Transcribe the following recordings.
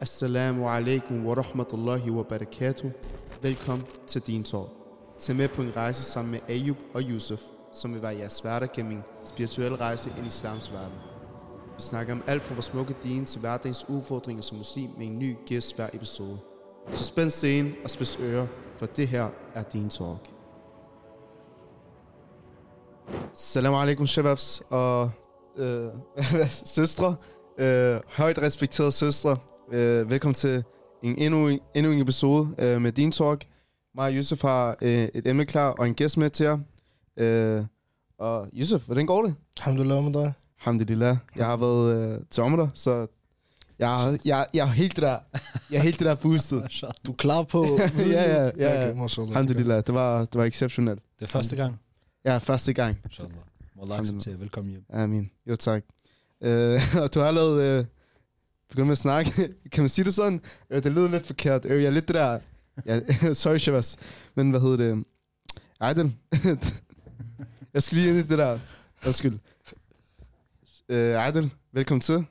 Assalamu alaikum wa rahmatullahi wa barakatuh. Velkommen til Din tår. Tag med på en rejse sammen med Ayub og Yusuf, som vil være jeres værter gennem en spirituel rejse ind i islams verden. Vi snakker om alt fra vores smukke din til hverdagens udfordringer som muslim med en ny gæst hver episode. Så spænd scenen og spids ører, for det her er Din Talk. Salam alaikum shababs og øh, søstre, øh, højt respekterede søstre. Øh, velkommen til en endnu, en- endnu en episode øh, med Din Talk. Mig og Yusuf har øh, et emne klar og en gæst med til jer. Øh, og Yusuf, hvordan går det? Alhamdulillah med dig. Alhamdulillah. Jeg har været øh, til Ommer, så jeg, jeg, jeg er helt det der, jeg er helt det der boosted. Du er klar på... ja, ja, ja, ja. Okay. Alhamdulillah, det var, det var exceptionelt. Det er første gang. Ja, første gang. Inshallah. Wallah acceptere. Velkommen hjem. Amin. Jo, tak. Øh, og du har lavet... Øh, begyndt med at snakke. kan man sige det sådan? Øh, det lyder lidt forkert. Øh, jeg er lidt det der... Ja, sorry, Shabazz. Men hvad hedder det? Ejden. jeg skal lige ind i det der. Undskyld. Øh, Ejden, velkommen til.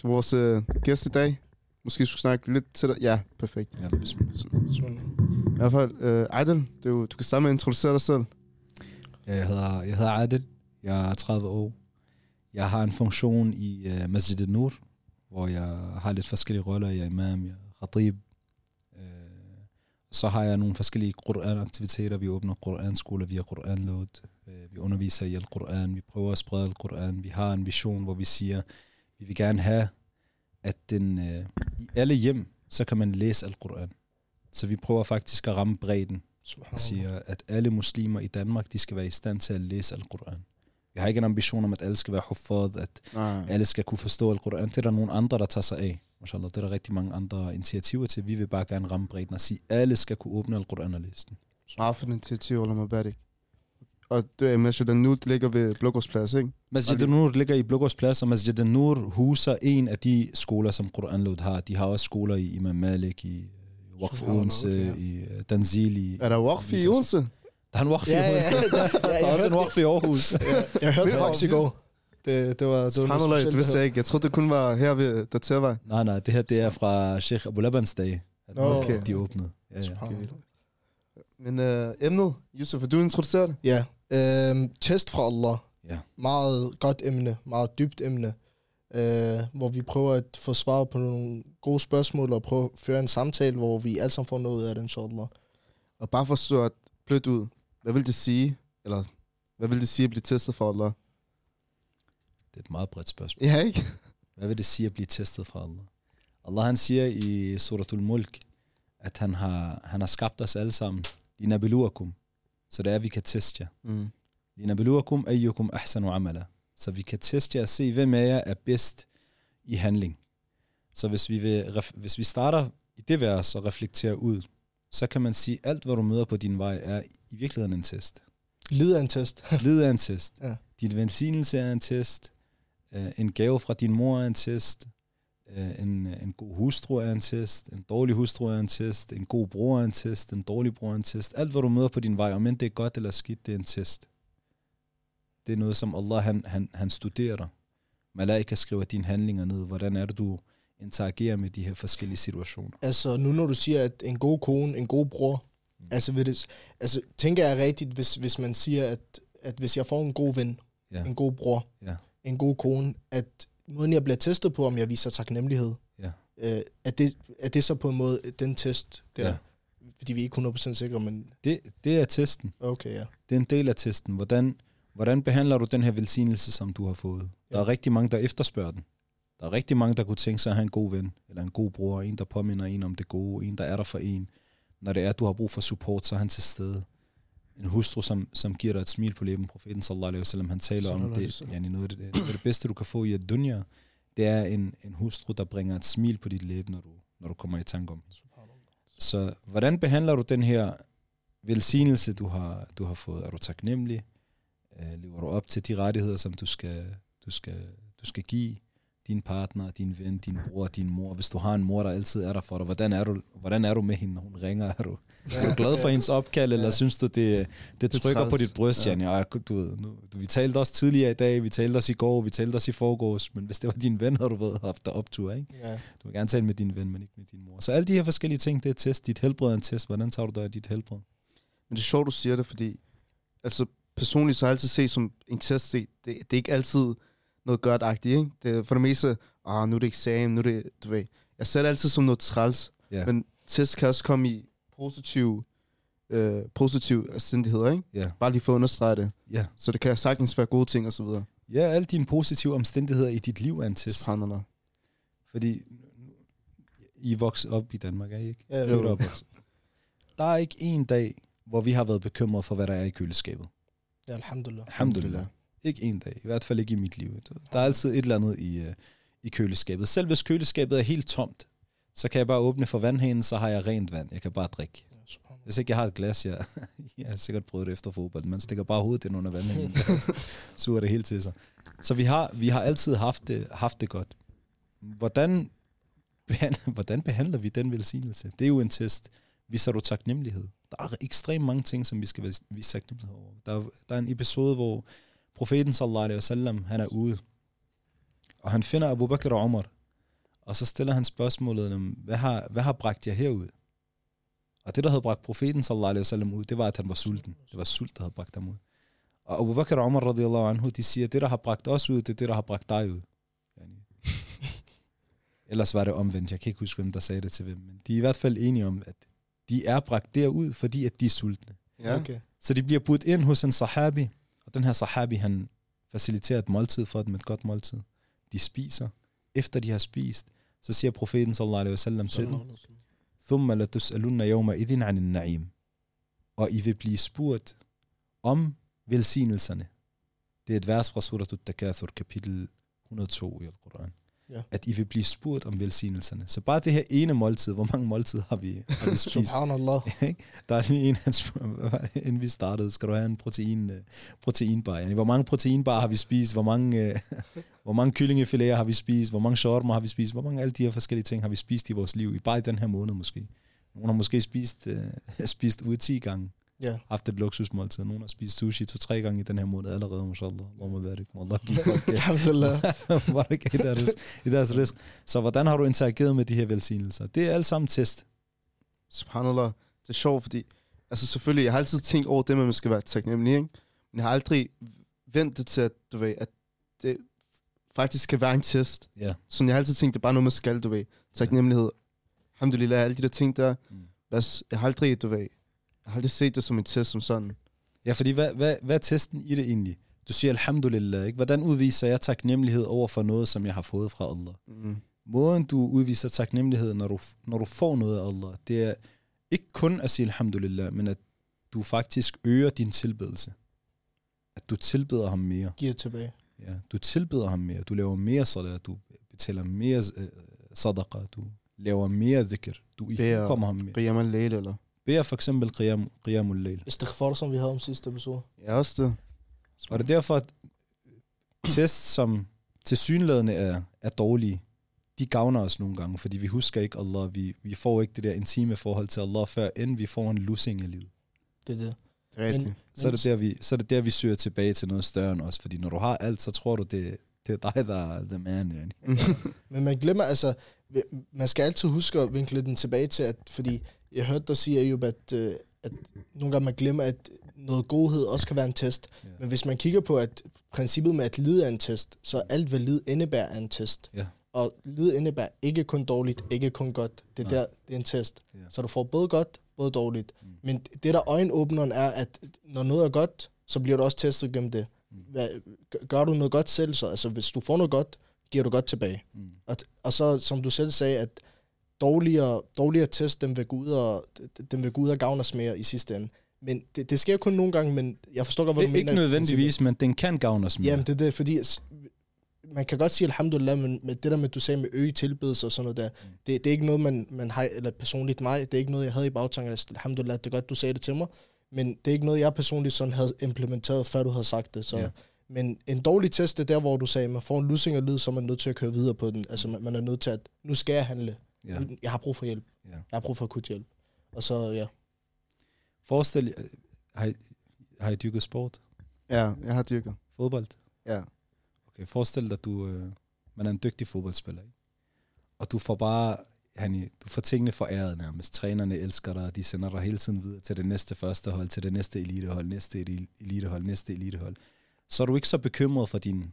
Til vores øh, gæst i dag. Måske skulle snakke lidt til dig. Ja, perfekt. Ja. Sådan. I hvert fald, øh, Ejden, du, du kan starte med at introducere dig selv. Jeg hedder, jeg hedder Adel. Jeg er 30 år. Jeg har en funktion i uh, Masjid al-Nur, hvor jeg har lidt forskellige roller. Jeg er imam, jeg er khatib. Uh, så har jeg nogle forskellige Quran-aktiviteter. Vi åbner Quran-skoler via Quran-load. Uh, vi underviser i Al-Quran. Vi prøver at sprede Al-Quran. Vi har en vision, hvor vi siger, vi vil gerne have, at den, uh, i alle hjem, så kan man læse Al-Quran. Så vi prøver faktisk at ramme bredden Subhanallah. siger, at alle muslimer i Danmark, de skal være i stand til at læse Al-Quran. Vi har ikke en ambition om, at alle skal være huffad, at Nej. alle skal kunne forstå Al-Quran. Det er der nogle andre, der tager sig af. Mashallah, det er der rigtig mange andre initiativer til. Vi vil bare gerne ramme bredden og sige, at alle skal kunne åbne Al-Quran og læse den. Meget initiativ, eller Mabadik. Og det er Masjid nu det ligger ved Blågårdsplads, ikke? Masjid al-Nur ligger i Blågårdsplads, og Masjid al-Nur huser en af de skoler, som Quran Load har. De har også skoler i Imam Malik, i øh, Waqf Odense, i øh, Danzil, i... Er der Waqf i Odense? Der er en Waqf i Ja, ja, Odense. ja. Der er også en Waqf i Aarhus. Jeg hørte det faktisk i går. Det, det var, det var noget Subhanallah, det specielt, vidste jeg ikke. Jeg troede, det kun var her ved Datervej. Nej, nej, det her det er fra Sheikh Abu Labans dag, at Nå, okay. de åbnede. Ja, ja. Men øh, emnet, Yusuf, vil du introducere det? Ja. Øhm, test fra Allah. Ja. Meget godt emne. Meget dybt emne. Øh, hvor vi prøver at få svar på nogle gode spørgsmål og prøve at føre en samtale, hvor vi alle sammen får noget ud af det, inshallah. Og bare for at blødt ud, hvad vil det sige, eller hvad vil det sige at blive testet for Allah? Det er et meget bredt spørgsmål. Ja, ikke? Hvad vil det sige at blive testet fra Allah? Allah han siger i suratul Mulk, at han har, han har skabt os alle sammen. Linabiluakum. Så det er, at vi kan teste jer. Mm. Linabiluakum ayyukum ahsanu amala. Så vi kan teste jer og se, hvem af jer er bedst i handling. Så hvis vi, vil, hvis vi starter i det vers og reflekterer ud, så kan man sige, at alt, hvad du møder på din vej, er i virkeligheden en test. Lider en test. Lid er en test. Ja. Din velsignelse er en test. Øh, En gave fra din mor er en test. Øh, En, en god hustru er en test. En dårlig hustru er en test. En god bror er en test. En dårlig bror er en test. Alt, hvad du møder på din vej, om end det er godt eller skidt, det er en test. Det er noget, som Allah han, han, han studerer dig. Malaika skriver dine handlinger ned. Hvordan er det, du interagerer med de her forskellige situationer? Altså, nu når du siger, at en god kone, en god bror, Mm. altså, vil det, altså tænker jeg rigtigt, hvis, hvis man siger, at, at hvis jeg får en god ven, Ja. en god bror, Ja. en god kone, at måden jeg bliver testet på, om jeg viser taknemmelighed, Ja. øh, er, det, er det så på en måde den test der? Ja. Fordi vi er ikke 100% sikre, men Det, det er testen. okay, ja. Det er en del af testen. Hvordan, hvordan behandler du den her velsignelse, som du har fået? Der er Ja. rigtig mange, der efterspørger den. Der er rigtig mange, der kunne tænke sig at have en god ven, eller en god bror, en, der påminder en om det gode, en, der er der for en. Når det er, at du har brug for support, så er han til stede. En hustru, som, som giver dig et smil på læben. Profeten sallallahu alaihi wasallam, han taler om Sallallahu alaihi det. Ja, noget af det, af det bedste, du kan få i et dunya, det er en, en hustru, der bringer et smil på dit læbe, når du, når du kommer i tanke om. Så hvordan behandler du den her velsignelse, du har, du har fået? Er du taknemmelig? Øh, lever du op til de rettigheder, som du skal, du skal, du skal give? Din partner, din ven, din bror, din mor, hvis du har en mor, der altid er der for dig, hvordan er du, hvordan er du med hende, når hun ringer? Er du, er du glad for hendes opkald, eller Ja. synes du, det, det Det er trykker på træls. dit bryst, Ja. Jan? Ja, du ved, nu, vi talte også tidligere i dag, vi talte også i går, vi talte også i forgårs, men hvis det var din ven, havde du været haft der optur, ikke? Ja. Du vil gerne tale med din ven, men ikke med din mor. Så alle de her forskellige ting, det er test. Dit helbred er en test. Hvordan tager du dig af dit helbred? Men det er sjovt, du siger det, fordi altså, personligt så har jeg altid set som en test, det, det, det er ikke altid noget godt-agtigt, ikke? Det er for det meste, ah, nu er det eksamen, nu er det, du ved. Jeg ser det altid som noget træls, Ja. men test kan også komme i positiv, øh, positiv ascendigheder, ikke? Ja. Bare lige for at understrege det. Ja. Så det kan sagtens være gode ting og så videre. Ja, alle dine positive omstændigheder i dit liv er en test. Subhanallah. Fordi I er vokset op i Danmark, er I ikke? Ja, jo. opvokset. Der er ikke en dag, hvor vi har været bekymret for, hvad der er i køleskabet. Ja, alhamdulillah. Alhamdulillah. Ikke en dag. I hvert fald ikke i mit liv. Der er altid et eller andet i, øh, i køleskabet. Selv hvis køleskabet er helt tomt, så kan jeg bare åbne for vandhanen, så har jeg rent vand. Jeg kan bare drikke. Hvis ikke jeg har et glas, jeg, jeg har sikkert prøvet det efter fodbold. Man stikker bare hovedet ind under vandhanen. Suger det helt til sig. Så vi har, vi har altid haft det, haft det godt. Hvordan, behandler, hvordan behandler vi den velsignelse? Det er jo en test. Viser du taknemmelighed? Der er ekstremt mange ting, som vi skal vise- taknemmelighed over. Der, er- der er en episode, hvor profeten sallallahu alaihi wasallam, han er ude, og han finder Abu Bakr og Omar, og så stiller han spørgsmålet, om, hvad har, hvad har bragt jer herud? Og det, der havde bragt profeten sallallahu alaihi wasallam ud, det var, at han var sulten. Det var sult, der havde bragt ham ud. Og Abu Bakr og Omar radiyallahu anhu, de siger, det, der har bragt os ud, det er det, der har bragt dig ud. Ellers var det omvendt. Jeg kan ikke huske, hvem der sagde det til hvem. Men de er i hvert fald enige om, at de er bragt derud, fordi at de er sultne. Ja. Okay. Så de bliver budt ind hos en sahabi, og den her sahabi, han faciliterer et måltid for dem, et godt måltid. De spiser. Efter de har spist, så siger profeten sallallahu alaihi wasallam til dem, ثم لتسألن يومئذ عن النعيم. Og I vil blive spurgt om velsignelserne. Det er et vers fra Surat al-Takathur, kapitel 102 i Al-Quran. Ja. At I vil blive spurgt om velsignelserne. Så bare det her ene måltid, hvor mange måltider har vi, har vi spist? Subhanallah. Der er lige en, han spørger, inden vi startede, skal du have en protein, øh, proteinbar? Yani, hvor mange proteinbar har vi spist? Hvor mange, øh, hvor mange kyllingefiléer har vi spist? Hvor mange shawarma har vi spist? Hvor mange alle de her forskellige ting har vi spist i vores liv? I bare i den her måned måske. Nogle har måske spist, øh, spist ude 10 gange. Ja. Haft et luksusmåltid. Nogle har spist sushi to-tre gange i den her måned allerede, mashallah. Allah det. Allah barak i deres, risk. Så hvordan har du interageret med de her velsignelser? Det er alt sammen test. Subhanallah. Det er sjovt, fordi... Altså selvfølgelig, jeg har altid tænkt over det, med, at man skal være taknemmelig, ikke? Men jeg har aldrig vendt det til, at, du ved, at det faktisk skal være en test. Ja. Så jeg har altid tænkt, det er bare noget, man skal, du ved. Taknemmelighed. Alhamdulillah, alle de der ting der. Mm. Jeg har aldrig, du ved, jeg har aldrig set det som en test som sådan. Ja, fordi hvad, hvad, hvad er testen i det egentlig? Du siger alhamdulillah, ikke? Hvordan udviser jeg taknemmelighed over for noget, som jeg har fået fra Allah? Mm. Måden, du udviser taknemmelighed, når du, når du får noget af Allah, det er ikke kun at sige alhamdulillah, men at du faktisk øger din tilbedelse. At du tilbeder ham mere. Giver tilbage. Ja, du tilbeder ham mere. Du laver mere salat, du betaler mere øh, sadaqa, du laver mere dhikr, du kommer ham mere. Qiyam al-layl, eller? Beder for eksempel qiyam, qiyamul layl. Istighfar, som vi havde om sidste episode. Ja, også det. Og det er derfor, at tests, som til synlædende er, er dårlige, de gavner os nogle gange, fordi vi husker ikke Allah. Vi, vi får ikke det der intime forhold til Allah, før end vi får en lussing af livet. Det er det. Er. Men- Så er, det der, vi, så er det der, vi søger tilbage til noget større end os. Fordi når du har alt, så tror du, det, det er dig, der er the man. Yani. Men man glemmer, altså, man skal altid huske at vinkle den tilbage til, at, fordi jeg hørte dig sige, Ayub, at, øh, at nogle gange man glemmer, at noget godhed også kan være en test. Ja. Men hvis man kigger på, at princippet med at lide er en test, så er alt, hvad lid indebærer, er en test. Ja. Og lid indebærer ikke kun dårligt, ikke kun godt. Det er, Nej. der, det er en test. Ja. Så du får både godt, både dårligt. Mm. Men det, der øjenåbneren er, at når noget er godt, så bliver du også testet gennem det. Mm. Hvad, gør- gør du noget godt selv, så altså, hvis du får noget godt, giver du godt tilbage. Mm. Og, og så, som du selv sagde, at dårligere, dårligere test, dem vil, gå ud og, dem vil gå ud og gavne os mere i sidste ende. Men det, det sker kun nogle gange, men jeg forstår godt, hvad Det du er mener. ikke i nødvendigvis, men den kan gavne os mere. Jamen, det er det, fordi man kan godt sige alhamdulillah, men med det der med, du sagde med øge tilbedelse og sådan noget der, Mm. det, det er ikke noget, man, man har, eller personligt mig, det er ikke noget, jeg havde i bagtanken, altså, alhamdulillah, det er godt, du sagde det til mig, men det er ikke noget, jeg personligt sådan havde implementeret, før du havde sagt det, så, Ja. Men en dårlig test, det er der, hvor du sagde, man får en lussing af lyd, så er man nødt til at køre videre på den. Altså, man, man er nødt til at, nu skal jeg handle. Ja. Jeg har brug for hjælp. Ja. Jeg har brug for akut hjælp. Og så, ja. Forestil jer, har I, har I dyrket sport? Ja, jeg har dyrket. Fodbold? Ja. Okay, forestil dig, at du, øh, man er en dygtig fodboldspiller, ikke? og du får bare, Hanni, du får tingene foræret nærmest. Trænerne elsker dig, og de sender dig hele tiden videre til det næste første hold, til det næste elitehold, næste elitehold, næste elitehold. Så er du ikke så bekymret for din,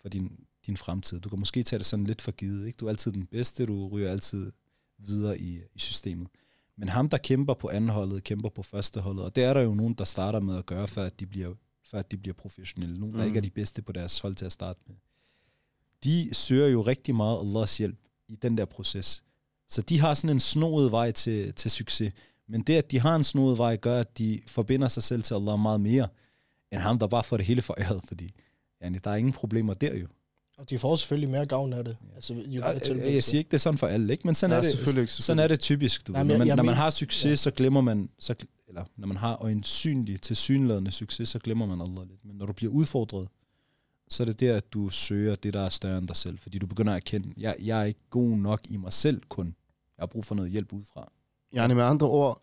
for din, din fremtid. Du kan måske tage det sådan lidt for givet. Ikke? Du er altid den bedste, du ryger altid videre i, i systemet. Men ham, der kæmper på anden holdet, kæmper på første holdet, og det er der jo nogen, der starter med at gøre, før at de bliver, før at de bliver professionelle. Nogen, der Mm. ikke er de bedste på deres hold til at starte med. De søger jo rigtig meget Allahs hjælp i den der proces. Så de har sådan en snoet vej til, til succes. Men det, at de har en snoet vej, gør, at de forbinder sig selv til Allah meget mere, end ham, der bare får det hele foræret, fordi yani, der er ingen problemer der jo. Og de får selvfølgelig mere gavn af det. Ja. Altså, jo Jeg, mere jeg, jeg så- siger ikke, det er sådan for alle, ikke? men sådan, Nej, er det, selvfølgelig ikke, sådan selvfølgelig. er det typisk. Du. Nej, men når, jeg- man, jeg når man men- har succes, ja. så glemmer man, så, eller når man har øjensynlig til synlædende succes, så glemmer man Allah lidt. Men når du bliver udfordret, så er det der, at du søger det, der er større end dig selv. Fordi du begynder at erkende, jeg, jeg er ikke god nok i mig selv kun. Jeg har brug for noget hjælp udefra. Yani med andre ord,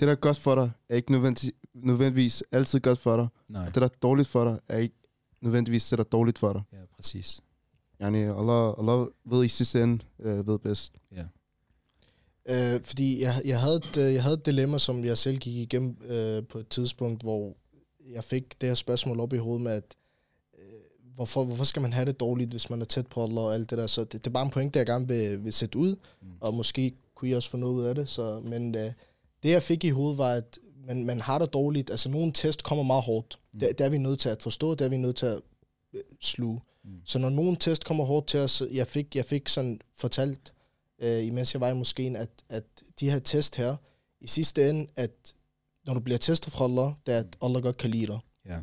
det der er godt for dig, er ikke nødvendig, nødvendigvis altid godt for dig. Nej, Det der er dårligt for dig, er ikke nødvendigvis det, der er dårligt for dig. ja, præcis. Yani Allah, Allah ved i sidste ende, øh, ved bedst. Ja. Øh, fordi jeg, jeg, havde et, øh, jeg havde et dilemma, som jeg selv gik igennem øh, på et tidspunkt, hvor jeg fik det her spørgsmål op i hovedet med, at øh, hvorfor, hvorfor skal man have det dårligt, hvis man er tæt på Allah og alt det der. Så det, det er bare en point, jeg gerne vil, vil sætte ud, Mm. og måske kunne I også få noget ud af det. Så, men øh, det, jeg fik i hovedet, var, at man, man har det dårligt. Altså, nogle test kommer meget hårdt. Mm. Det, det er vi nødt til at forstå, det er vi nødt til at øh, sluge. Mm. Så når nogle test kommer hårdt til os, jeg fik, jeg fik sådan fortalt, øh, imens jeg var i moskeen, at, at de her test her, i sidste ende, at når du bliver testet fra Allah, det er, at Allah godt kan lide dig. Ja.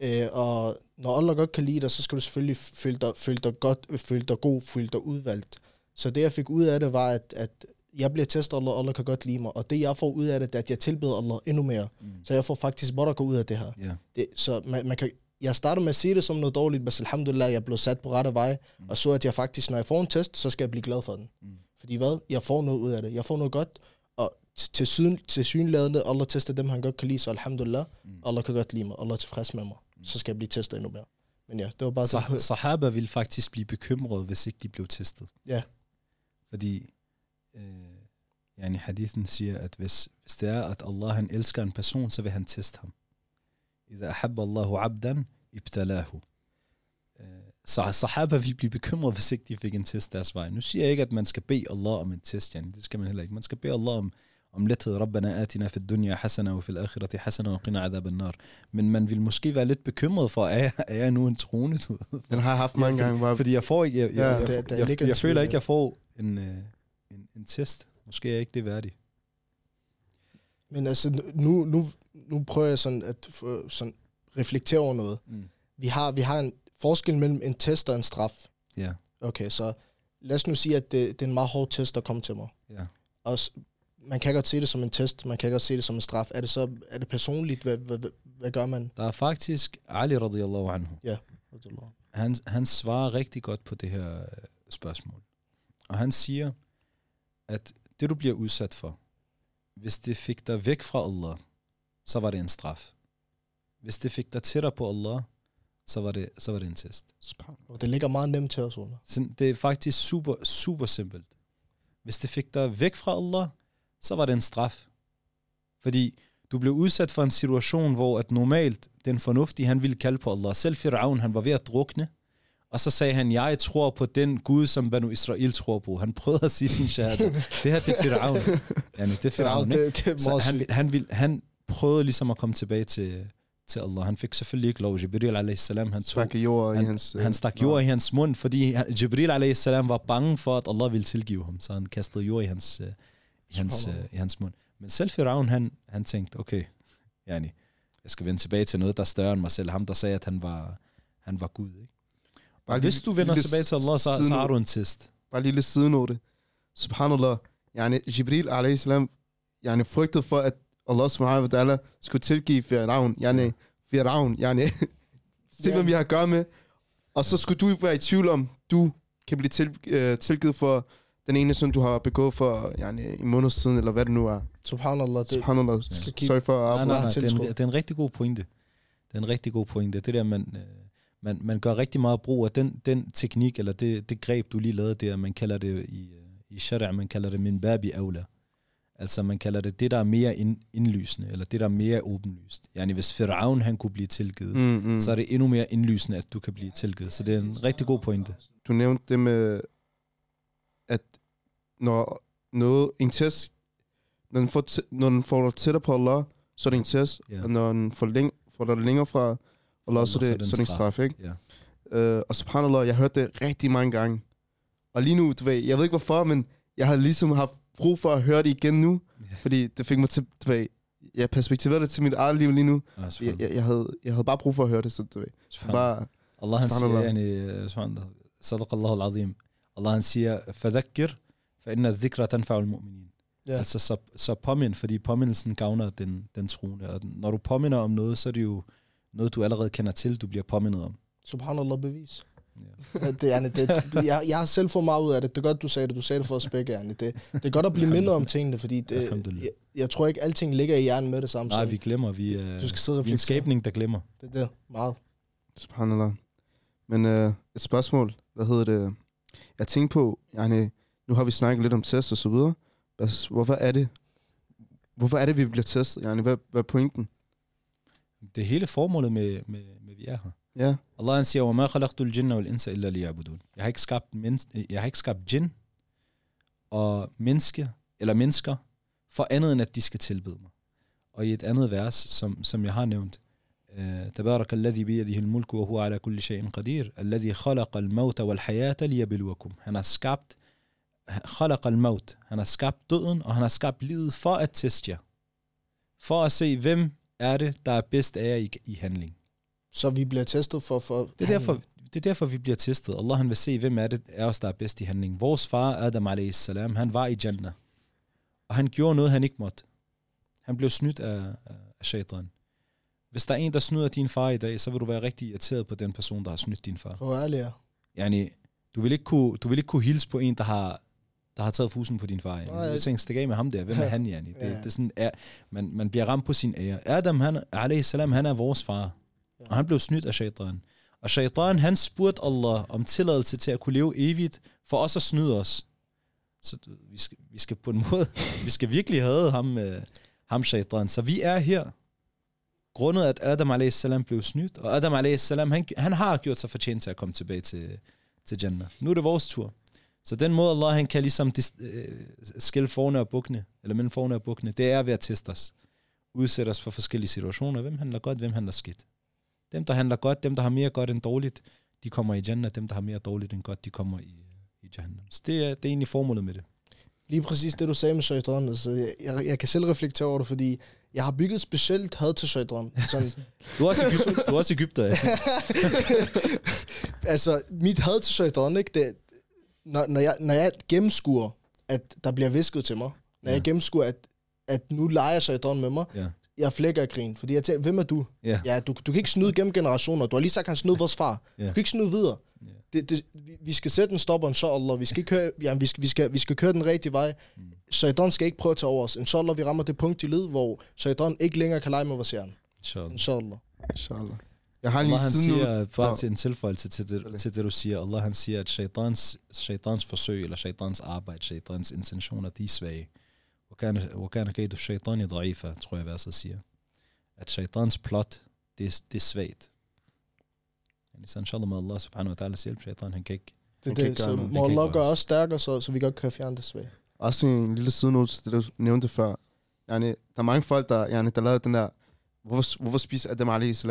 Øh, og når Allah godt kan lide dig, så skal du selvfølgelig føle dig, føle dig godt, føle dig god, føle dig udvalgt. Så det, jeg fik ud af det, var, at, at jeg bliver testet Allah, Allah kan godt lide mig. Og det, jeg får ud af det, det er, at jeg tilbeder Allah endnu mere. Mm. Så jeg får faktisk bare at gå ud af det her. Ja. Det, så man, man kan, jeg starter med at sige det som noget dårligt, men alhamdulillah, jeg blev sat på rette vej, Mm. og så at jeg faktisk, når jeg får en test, så skal jeg blive glad for den. Mm. Fordi hvad? Jeg får noget ud af det. Jeg får noget godt, og til, syn, til synladende, Allah tester dem, han godt kan lide, så alhamdulillah, Mm. Allah kan godt lide mig, Allah er tilfreds med mig. Så skal jeg blive testet endnu mere. Men ja, det var bare Sah-. Sahaba ville faktisk blive bekymrede, hvis ikke de blev testet. Ja. Fordi øh, yani hadithen siger, at hvis, hvis det er, at Allah han elsker en person, så vil han teste ham. Iza ahab Allahu abdan ibtalahu. Så sahaba vi blive bekymrede, hvis ikke de fik en test deres vej. Nu siger jeg ikke, at man skal bede Allah om en test, yani. det skal man heller ikke. Man skal bede Allah om, om lethed. Rabbana atina fi dunya hasana og fil akhirati hasana wa qina adab nar. Men man vil måske være lidt bekymret for, er jeg, er jeg nu en troende? Den har jeg haft mange ja, gange. Bare... Fordi jeg får ikke, jeg, jeg, ja, jeg, jeg, jeg, jeg, jeg føler ikke, jeg får en, en, en test. Måske er jeg ikke det værdig. Men altså, nu, nu, nu prøver jeg sådan at få, sådan reflektere over noget. Mm. Vi har, vi har en forskel mellem en test og en straf. Ja, Okay, så lad os nu sige, at det, det er en meget hård test, der kommer til mig. ja. Og s- man kan godt se det som en test, man kan godt se det som en straf. Er det så er det personligt? Hvad, hvad, hvad, hvad gør man? Der er faktisk Ali radiyallahu anhu. Han, han svarer rigtig godt på det her øh, spørgsmål. Og han siger, at det du bliver udsat for, hvis det fik dig væk fra Allah, så var det en straf. Hvis det fik dig tættere på Allah, så var det, så var det en test. Og det ligger meget nemt til os, Ola. Det er faktisk super, super simpelt. Hvis det fik dig væk fra Allah, så var det en straf. Fordi du blev udsat for en situation, hvor at normalt den fornuftige, han ville kalde på Allah. Selv Fir'aun, han var ved at drukne. Og så sagde han, jeg tror på den Gud, som Banu Israel tror på. Han prøvede at sige sin shahada. Det her, det er Fir'aun. Ja, det er Fir'aun, ikke? det, det er Så han, han, vil, han prøvede ligesom at komme tilbage til, til Allah. Han fik selvfølgelig ikke lov. Jibril a.s. han tog jord i han, hans... øh, han stak jord i hans mund, fordi Jibril a.s. var bange for, at Allah ville tilgive ham, så han kastede jord i hans, øh, i hans, øh, i hans mund. Men selv Firaun, han, han tænkte, okay, yani, jeg skal vende tilbage til noget, der er større end mig selv. Ham, der sagde, at han var, han var Gud. Ikke? Bare Hvis lige- du vender lille tilbage til Allah, så, så sidenote. har du en test. Bare lille sidenote. Subhanallah. Yani, Jibril a.s. Yani, frygtede for, at Allah subhanahu wa ta'ala skulle tilgive Fir'aun. Yani, Fir'aun. Yani, Se, Ja. hvem vi har at gøre med. Og så skulle du være i tvivl om, du kan blive til, øh, tilgivet for den ene synd, du har begået for yani, en måned siden, eller hvad det nu er. Subhanallah. Det, Subhanallah. skal kigge- Sorry for at Nej, nej, nej, det, er en, det er en rigtig god pointe. Det er en rigtig god pointe. Det der, man, øh, man, man gør rigtig meget brug af den, den teknik, eller det, det greb, du lige lavede der, man kalder det i, i shara, man kalder det min babi aula. Altså man kalder det det, der er mere ind, indlysende, eller det, der er mere åbenlyst. Yani hvis Firaun han kunne blive tilgivet, mm. Mm, så er det endnu mere indlysende, at du kan blive tilgivet. Så det er en rigtig god pointe. Du nævnte det med, at når noget, en test, når den får, når den får dig tættere på Allah, så er det en test, Ja. og når den får, læng- får dig længere fra Allah, så er det, så det en straf, ikke? Ja. Øh, og subhanallah, jeg har hørt det rigtig mange gange. Og lige nu, du ved, jeg ved ikke hvorfor, men jeg har ligesom haft brug for at høre det igen nu, Ja. fordi det fik mig til, du ved, jeg perspektiverer det til mit eget liv lige nu. Ah, Jeg, jeg, jeg, havde, jeg havde bare brug for at høre det, så du ved. Bare, Allah han siger, Subhanallah. yani, sadaq Allah al-azim. Allah han siger, fa inna dhikra tanfa'u al-mu'minin. Ja. Altså, så, så påmind, fordi påmindelsen gavner den, den troende. Og når du påminder om noget, så er det jo noget, du allerede kender til, du bliver påmindet om. Subhanallah bevis. Ja. Det, er, det, jeg, jeg har selv fået meget ud af det. Det er godt, du sagde det. Du sagde det for os begge, Anne. Det, det er godt at blive mindet om tingene, fordi det, jeg, jeg, tror ikke, alting ligger i hjernen med det samme. Nej, vi glemmer. Vi er, Du skal sidde og vi er en skabning, der glemmer. Det er det. Meget. subhanallah. Men øh, et spørgsmål, hvad hedder det? Jeg tænkte på, yani, nu har vi snakket lidt om test og så videre. Hvad- Hvorfor er det, hvorfor er det, vi bliver testet? Yani, hvad, hvad er pointen? Det er hele formålet med, med, med vi er her. Ja, Allah han siger, وَمَا خَلَقْتُ الْجِنَّ وَالْإِنسَ إِلَّا لِيَعْبُدُونَ Jeg har ikke skabt, mens, jeg har ikke skabt jinn og mennesker, eller mennesker, for andet end at de skal tilbede mig. Og i et andet vers, som, som jeg har nævnt, øh, تبارك الذي بيده الملك وهو على كل شيء قدير الذي خلق الموت والحياة ليبلوكم han har skabt خلق الموت han har skabt døden og han har skabt livet for at teste jer for at se hvem er det der er bedst af jer i, i handling Så vi bliver testet for... for det er, derfor, det er derfor, vi bliver testet. Allah han vil se, hvem er det af os, der er bedst i handling. Vores far, Adam a.s., han var i Jannah. Og han gjorde noget, han ikke måtte. Han blev snydt af, af shaitan. Hvis der er en, der snyder din far i dag, så vil du være rigtig irriteret på den person, der har snydt din far. For ærlig, ja. Yani, du vil ikke kunne, du vil ikke kunne hilse på en, der har, der har taget fusen på din far. Du vil tænke, stik af med ham der. Hvem er han, yani? Det, Ja. det er sådan, er, man, man bliver ramt på sin ære. Adam, han, a.s., han er vores far. Ja. Og han blev snydt af shaitan. Og shaitan, han spurgte Allah om tilladelse til at kunne leve evigt, for os at snyde os. Så vi skal, vi skal på en måde, vi skal virkelig have ham, øh, ham shaitan. Så vi er her, grundet at Adam a.s. blev snydt, og Adam a.s. Han, han har gjort sig fortjent til at komme tilbage til, til Jannah. Nu er det vores tur. Så den måde, Allah han kan ligesom øh, skille forne og bukkene, eller mellem forne og bukkene, det er ved at teste os. Udsætte os for forskellige situationer. Hvem handler godt, hvem handler skidt. Dem, der handler godt, dem, der har mere godt end dårligt, de kommer i Jannah. Dem, der har mere dårligt end godt, de kommer i, i Jahannam. Så det er, det er egentlig formålet med det. Lige præcis det, du sagde med shaitan. Altså, jeg, jeg, jeg kan selv reflektere over det, fordi jeg har bygget et specielt had til shaitan. Sådan, Du er også, Egypt, du er også Ægypter, ja. altså, mit had til shaitan, ikke? Det, når, når, jeg, når jeg gennemskuer, at der bliver visket til mig, når Ja. jeg gennemskuer, at, at nu leger shaitan med mig, ja. jeg flækker af grin. Fordi jeg tænker, hvem er du? Ja. Ja, du, du kan ikke snyde gennem generationer. Du har lige sagt, at han snød vores far. Ja. Du kan ikke snyde videre. Ja. Det, det, vi- vi skal sætte en stopper, inshallah. Vi skal, køre, ja, vi, skal, vi, skal, vi skal køre den rigtige vej. Mm. Shaitan skal ikke prøve at tage over os. Inshallah, vi rammer det punkt i livet, hvor shaitan ikke længere kan lege med vores hjerne. Inshallah. Inshallah. inshallah. Jeg har Allah lige han siden nu... siger, bare Nå. til en tilføjelse til det, Sorry. til det, du siger, Allah han siger, at shaitans, shaitans forsøg, eller shaitans arbejde, shaitans intentioner, de er svage. وكان وكان كيد الشيطان ضعيفا tror jeg verset siger. At shaitans plot, det er, det er svagt. Yani, så inshallah med Allah subhanahu wa ta'ala hjælp, shaitan han kan ikke. Det, Han kan det, ikke gøre så noget. Han må kan ikke Allah gøre gøre os stærkere, så, så vi godt kan fjerne det svag. Også en lille sidenote til det, du nævnte før. Yani, der er mange folk, der, yani, der lavede den der... Hvorfor, hvorfor spiser Adam a.s.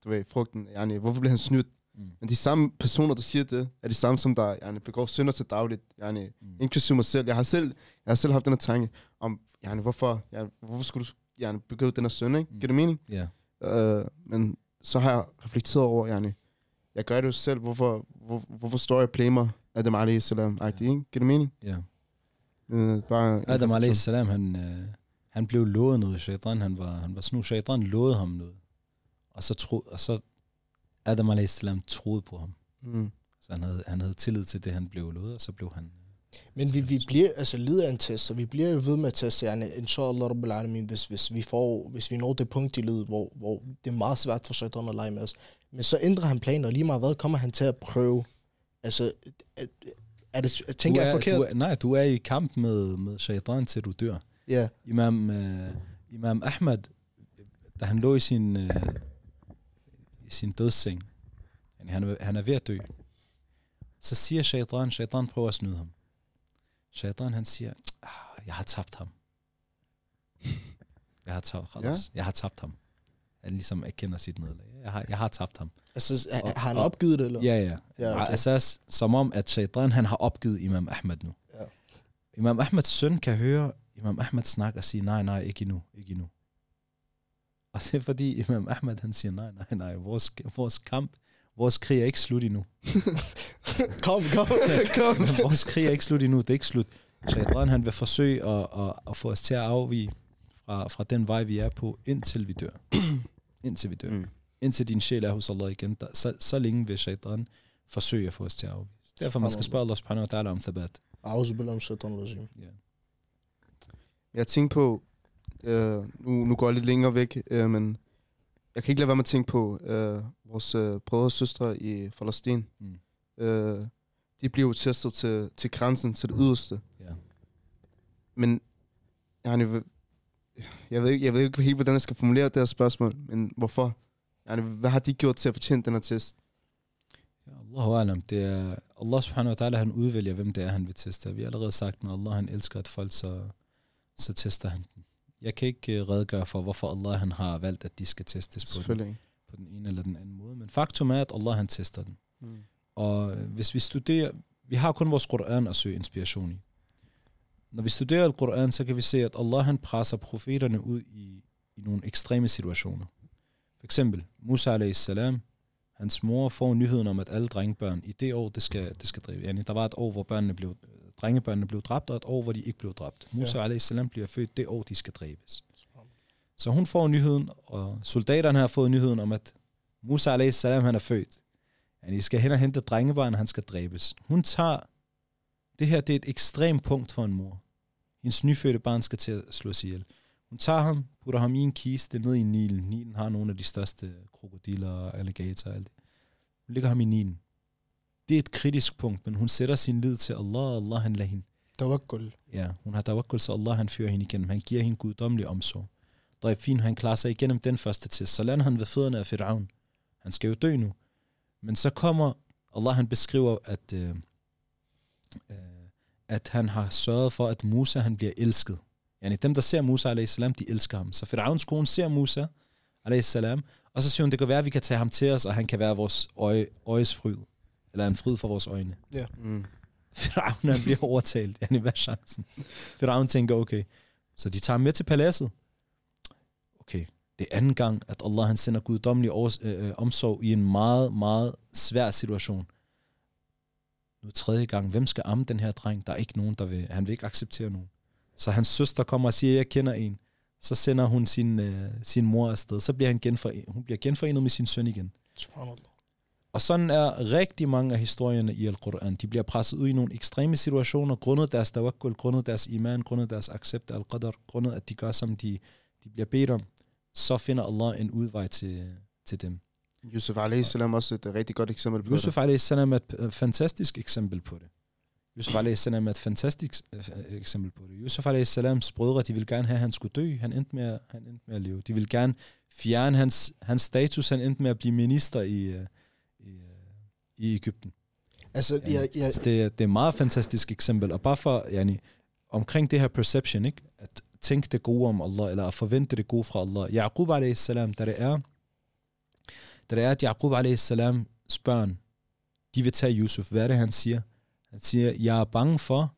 Øh, du ved, frugten? Yani, hvorfor bliver han snydt? Mm. Men de samme personer, der siger det, er de samme, som der yani, begår synder til dagligt. Yani, Mm. inklusive mig selv. Jeg har selv, jeg har selv haft den her tanke om, yani, hvorfor, yani, hvorfor skulle du yani, begå den her synd, ikke? Mm. Giver det mening? Ja. Uh, men så har jeg reflekteret over, yani, jeg gør det jo selv, hvorfor, hvor, hvorfor står jeg og blamer Adam a.s. Ja. Giver det mening? ja. Uh, bare Adam a.s. han, øh, han blev lovet noget. Shaitan, han var, han var snu. Shaitan lovede ham noget. Og så, tro, og så Adam a.s. troede på ham. Mm. Så han havde, han havde tillid til det, han blev lovet, og så blev han... Men vi, vi bliver, altså lider af en test, og vi bliver jo ved med at teste, yani, inshallah rabbil alamin, hvis, hvis, vi får, hvis vi når det punkt i livet, hvor, hvor det er meget svært for shaitan at lege med os. Men så ændrer han planer, og lige meget hvad kommer han til at prøve. Altså, er, er det, tænker du jeg er, forkert? Du er, nej, du er i kamp med, med shaitan, til du dør. Ja, Imam, uh, Imam Ahmad, da han lå i sin, uh, i sin dødsseng, han, er- han er ved at dø, så siger shaitan, shaitan prøver at snyde ham. Shaitan han siger, ah, jeg har tabt ham. Jeg har tabt, ja? jeg har tabt ham. Han ligesom erkender sit nederlag. Jeg har, jeg har tabt ham. altså, Og- har han opgivet det, eller? Ja, ja. Ja, okay. okay. som om, at shaitan han har opgivet Imam Ahmad nu. Ja. Imam Ahmads søn kan høre Imam Ahmad snakke og sige, nej, nej, ikke endnu, ikke endnu. Og det er fordi Imam Ahmad han siger, nej, nej, nej, vores, vores kamp, vores krig er ikke slut endnu. kom, kom, kom. vores krig er ikke slut endnu, det er ikke slut. Shaitan han vil forsøge at, at, at få os til at afvige fra, fra den vej, vi er på, indtil vi dør. indtil vi dør. Mm. Indtil din sjæl er hos Allah igen. Der, så, så længe vil shaitan forsøge at få os til at afvige. Derfor man skal spørge Allah subhanahu wa ta'ala om thabat. Auzu billah min shaitan rajim. Ja. Jeg tænkte på, øh, nu, nu går jeg lidt længere væk, øh, men jeg kan ikke lade være med at tænke på øh, vores øh, brødre og søstre i Palæstina. Mm. Øh, de bliver jo testet til, til grænsen, til det yderste. Ja. Men jeg, jeg, jeg, ved, ikke- jeg ved ikke helt, hvordan jeg skal formulere det her spørgsmål, men hvorfor? Yani, hvad har de gjort til at fortjene den her test? Allahu alam. Det er, Allah subhanahu wa ta'ala, han udvælger, hvem det er, han vil teste. Vi har allerede sagt, når Allah han elsker et folk, så, så tester han dem. Jeg kan ikke uh, redegøre for, hvorfor Allah han har valgt, at de skal testes på den, på den ene eller den anden måde. Men faktum er, at Allah han tester den. Mm. Og øh, hvis vi studerer, vi har kun vores Koran at søge inspiration i. Når vi studerer Al-Quran, så kan vi se, at Allah han presser profeterne ud i, i nogle ekstreme situationer. For eksempel, Musa a.s. hans mor får nyheden om, at alle drengebørn i det år, det skal, det skal drive. Yani, der var et år, hvor børnene blev, drengebørnene blev dræbt, og et år, hvor de ikke blev dræbt. Musa ja. a.s. bliver født det år, de skal dræbes. Så hun får nyheden, og soldaterne har fået nyheden om, at Musa a.s. han er født. Ja, de skal hen og hente drengebarn, og han skal dræbes. Hun tager, det her det er et ekstremt punkt for en mor. Hendes nyfødte barn skal til at slås ihjel. Hun tager ham, putter ham i en kiste ned i Nilen. Nilen har nogle af de største krokodiller og alligatorer og alt det. Hun lægger ham i Nilen. Det er et kritisk punkt, men hun sætter sin lid til Allah, og Allah han lader hende. Tawakkul. Ja, hun har tawakkul, så Allah han fører hende igennem. Han giver hende guddommelig omsorg. Der er fint, han klarer sig igennem den første test. Så lander han ved fødderne af Fir'aun. Han skal jo dø nu. Men så kommer, Allah han beskriver, at, øh, øh, at han har sørget for, at Musa han bliver elsket. Yani dem, der ser Musa a.s., de elsker ham. Så Fir'auns kone ser Musa a.s., og så siger hun, det kan være, at vi kan tage ham til os, og han kan være vores øje, øjes fryd. Eller en fryd for vores øjne. Mm. Firaun han bliver overtalt. Hvad er chancen? Firaun tænker, okay. Så de tager ham med til paladset. Okay, det er anden gang, at Allah han sender guddommelig års, øh, øh, omsorg i en meget, meget svær situation. Nu tredje gang, hvem skal amme den her dreng? Der er ikke nogen, der vil. Han vil ikke acceptere nogen. Så hans søster kommer og siger, jeg kender en. Så sender hun sin, øh, sin mor afsted. Så bliver han genforenet, hun bliver genforenet med sin søn igen. Subhanallah. Og sådan er rigtig mange af historierne i Al-Quran. De bliver presset ud i nogle ekstreme situationer, grundet deres tawakkul, grundet deres iman, grundet deres accept af al-qadr, grundet at de gør, som de, de bliver bedt om. Så finder Allah en udvej til, til dem. Yusuf a.s. er også et rigtig godt eksempel på Yusuf a.s. er et øh, fantastisk eksempel på det. Yusuf a.s. er et fantastisk øh, eksempel på det. Yusuf a.s. brødre, de ville gerne have, at han skulle dø. Han endte med, han endte med at leve. De ville gerne fjerne hans, hans status. Han endte med at blive minister i, øh, øh, i Ægypten. Altså, Ja. jeg, jeg, Så det, er- det er et meget fantastisk eksempel. Og bare for, yani, omkring det her perception, ikke? at tænke det gode om Allah, eller at forvente det gode fra Allah. Yaqub a.s., da det er, da det er, at Yaqub a.s. børn, de vil tage Yusuf. Hvad er det, han siger? Han siger, jeg er bange for,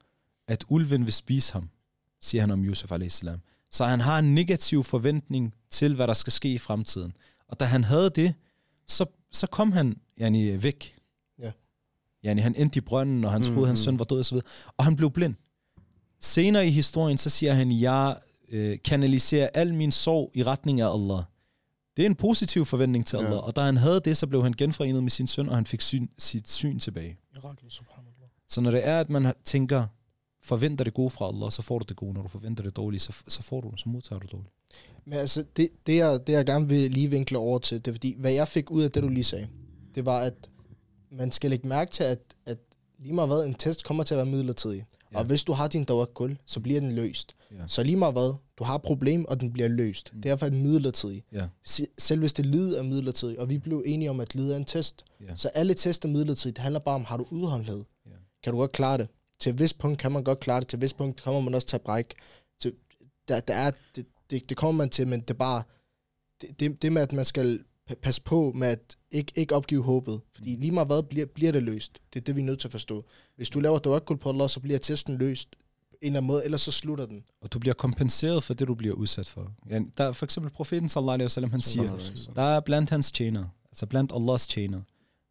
at ulven vil spise ham, siger han om Yusuf a.s. Så han har en negativ forventning til, hvad der skal ske i fremtiden. Og da han havde det, så, så kom han yani, væk. Ja. Yani, han endte i brønden, og han troede, Mhm. hans søn var død osv. Og han blev blind. Senere i historien, så siger han, jeg øh, kanaliserer al min sorg i retning af Allah. Det er en positiv forventning til Ja. Allah, og da han havde det, så blev han genforenet med sin søn, og han fik syn, sit syn tilbage. Mirakel, subhanallah. Så når det er, at man tænker, forventer det gode fra Allah, så får du det gode. Når du forventer det dårlige, så, så får du det, så modtager du det dårligt. Men altså, det, det, jeg, det jeg gerne vil lige vinkle over til, det er fordi, hvad jeg fik ud af det, du lige sagde, det var, at man skal lægge mærke til, at, at lige meget hvad, en test kommer til at være midlertidig. Ja. Og hvis du har din tawakkul, så bliver den løst. Ja. Så lige meget hvad, du har et problem, og den bliver løst. Mm. Derfor er den midlertidig. Ja. Se- Selv hvis det lid er midlertidigt, og vi blev enige om, at lid er en test, Ja. så alle test er midlertidigt. Det handler bare om, har du udholdenhed? Ja. Kan du godt klare det? Til et vist punkt kan man godt klare det, til et vist punkt kommer man også til at brække. Til, der, der er, det, det, det kommer man til, men det er bare, det, det, det med, at man skal pa- passe på med at ikke, ikke opgive håbet. Fordi lige meget hvad, bliver, bliver det løst. Det er det, vi er nødt til at forstå. Hvis du laver tawakkul på Allah, så bliver testen løst på en eller anden måde, ellers så slutter den. Og du bliver kompenseret for det, du bliver udsat for. Ja, der er for eksempel profeten, sallallahu alaihi wasallam, han siger, der er blandt hans tjener, altså blandt Allahs tjener,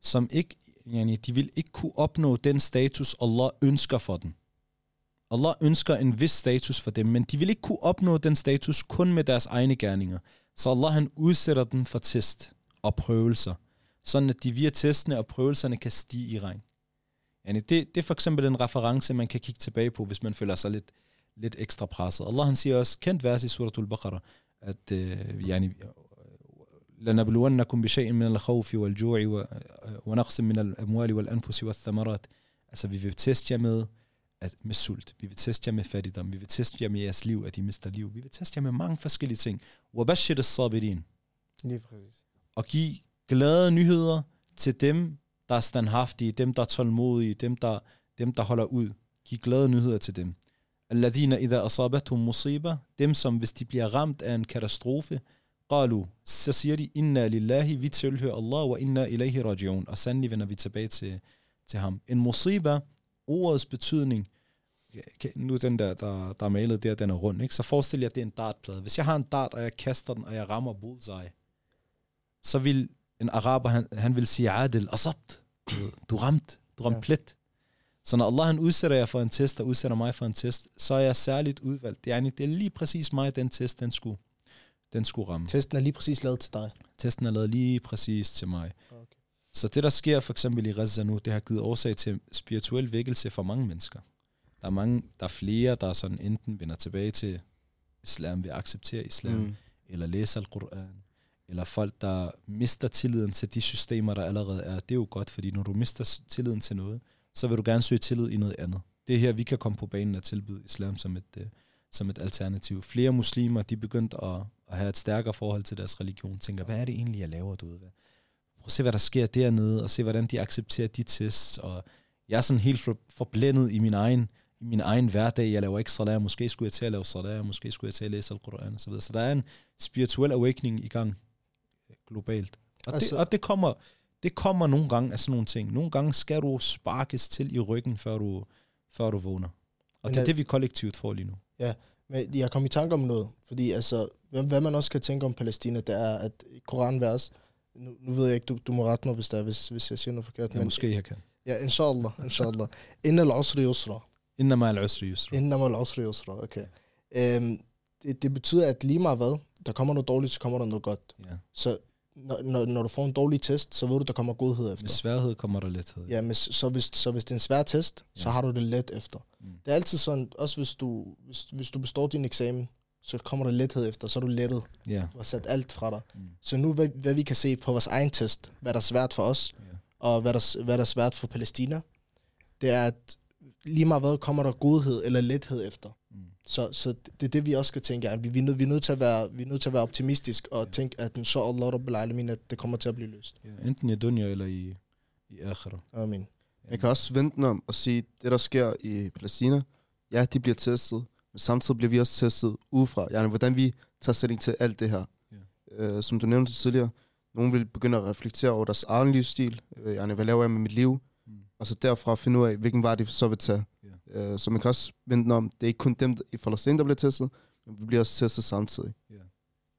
som ikke, yani, de vil ikke kunne opnå den status, Allah ønsker for dem. Allah ønsker en vis status for dem, men de vil ikke kunne opnå den status kun med deres egne gerninger. Så Allah han udsætter dem for test og prøvelser, sådan at de via testene og prøvelserne kan stige i rang. Yani det, det er for eksempel en reference, man kan kigge tilbage på, hvis man føler sig lidt, lidt ekstra presset. Allah han siger også, kendt vers i suratul Baqarah, at uh, yani, لنبلونكم بشيء من الخوف والجوع و- ونقص من الأموال والأنفس والثمرات Altså, vi vil teste jer med, at med sult, vi vil teste jer med fattigdom, vi vil teste jer med jeres liv, at I mister liv, vi vil teste jer med mange forskellige ting. Wabashir as-sabirin. Lige præcis. Og give glade nyheder til dem, der er standhaftige, dem, der er tålmodige, dem, der, dem, der holder ud. Giv glade nyheder til dem. Alladina idha asabatum musiba, dem som hvis de bliver ramt af en katastrofe, qalu, så siger de, inna lillahi, vi tilhører Allah, wa inna ilaihi rajiun. Og sandelig vender vi tilbage til, til ham. En musiba, ordets betydning nu den der, der, der er malet der, den er rund, ikke? så forestil jer, at det er en dartplade. Hvis jeg har en dart, og jeg kaster den, og jeg rammer bullseye, så vil en araber, han, han vil sige, adil, asabt, du, ramt, du ramte Ja. plet. Så når Allah han udsætter jer for en test, og udsætter mig for en test, så er jeg særligt udvalgt. Det er, det er lige præcis mig, den test, den skulle, den skulle ramme. Testen er lige præcis lavet til dig. Testen er lavet lige præcis til mig. Så det, der sker for eksempel i Gaza nu, det har givet årsag til spirituel vækkelse for mange mennesker. Der er mange, der er flere, der sådan enten vender tilbage til islam, vil acceptere islam, mm. Eller læse al-Quran, eller folk, der mister tilliden til de systemer, der allerede er. Det er jo godt, fordi når du mister tilliden til noget, så vil du gerne søge tillid i noget andet. Det er her, vi kan komme på banen og tilbyde islam som et, øh, som et alternativ. Flere muslimer, de er begyndt at, at have et stærkere forhold til deres religion. Tænker, hvad er det egentlig, jeg laver, du ved? Hvad? Prøv at se, hvad der sker dernede, og se, hvordan de accepterer de tests. Og jeg er sådan helt for, forblændet i min egen, i min egen hverdag. Jeg laver ikke salat, måske skulle jeg til at lave salat, måske skulle jeg til at læse al-Quran osv. Så der er en spirituel awakening i gang øh, globalt. Og, altså, det, og det kommer det kommer nogle gange af sådan nogle ting. Nogle gange skal du sparkes til i ryggen, før du, før du vågner. Og det er det, vi kollektivt får lige nu. Men jeg kom i tanke om noget, fordi altså, hvad, man også kan tænke om Palæstina, det er, at Koranvers, nu, nu ved jeg ikke, du, du må rette mig, hvis, der, er, hvis, hvis jeg siger noget forkert, Ja, men måske jeg kan. ja, inshallah, inshallah. Inna al-usri yusra. Inna ma'al usri yusra. Inna al-usri yusra, okay. Øhm, det, det betyder, at lige meget hvad, der kommer noget dårligt, så kommer der noget godt. Ja. Så når, når, når du får en dårlig test, så ved du, der kommer godhed efter. Med sværhed kommer der lethed. Ja, men så hvis, så hvis det er en svær test, så Ja. har du det let efter. Mm. Det er altid sådan, også hvis du, hvis, hvis du består din eksamen, så kommer der lethed efter, så er du lettet. Ja. Du har sat alt fra dig. Mm. Så nu, hvad, hvad vi kan se på vores egen test, hvad der er svært for os, ja. og hvad der, hvad der er svært for Palæstina, det er, at lige meget hvad kommer der godhed eller lethed efter. Mm. Så, så det er det, vi også skal tænke. At vi, vi, er nødt, vi, er nødt til at være, vi er nødt til at være optimistisk og Ja. tænke, at inshallah rabbil alamin, at det kommer til at blive løst. ja. Enten i dunya eller i, i akhira. Amen. Jeg kan også vente om og sige, det der sker i Palæstina, ja, de bliver testet, men samtidig bliver vi også testet udefra. Yani, hvordan vi tager stilling til alt det her. Ja. Øh, som du nævnte tidligere, nogen vil begynde at reflektere over deres egen livsstil. Øh, yani, hvad laver jeg med mit liv? Mm. Og så derfra finde ud af, hvilken vej de så vil tage. Øh, så man kan også vente om, det er ikke kun dem i Palæstina, der bliver testet, men vi bliver også testet samtidig.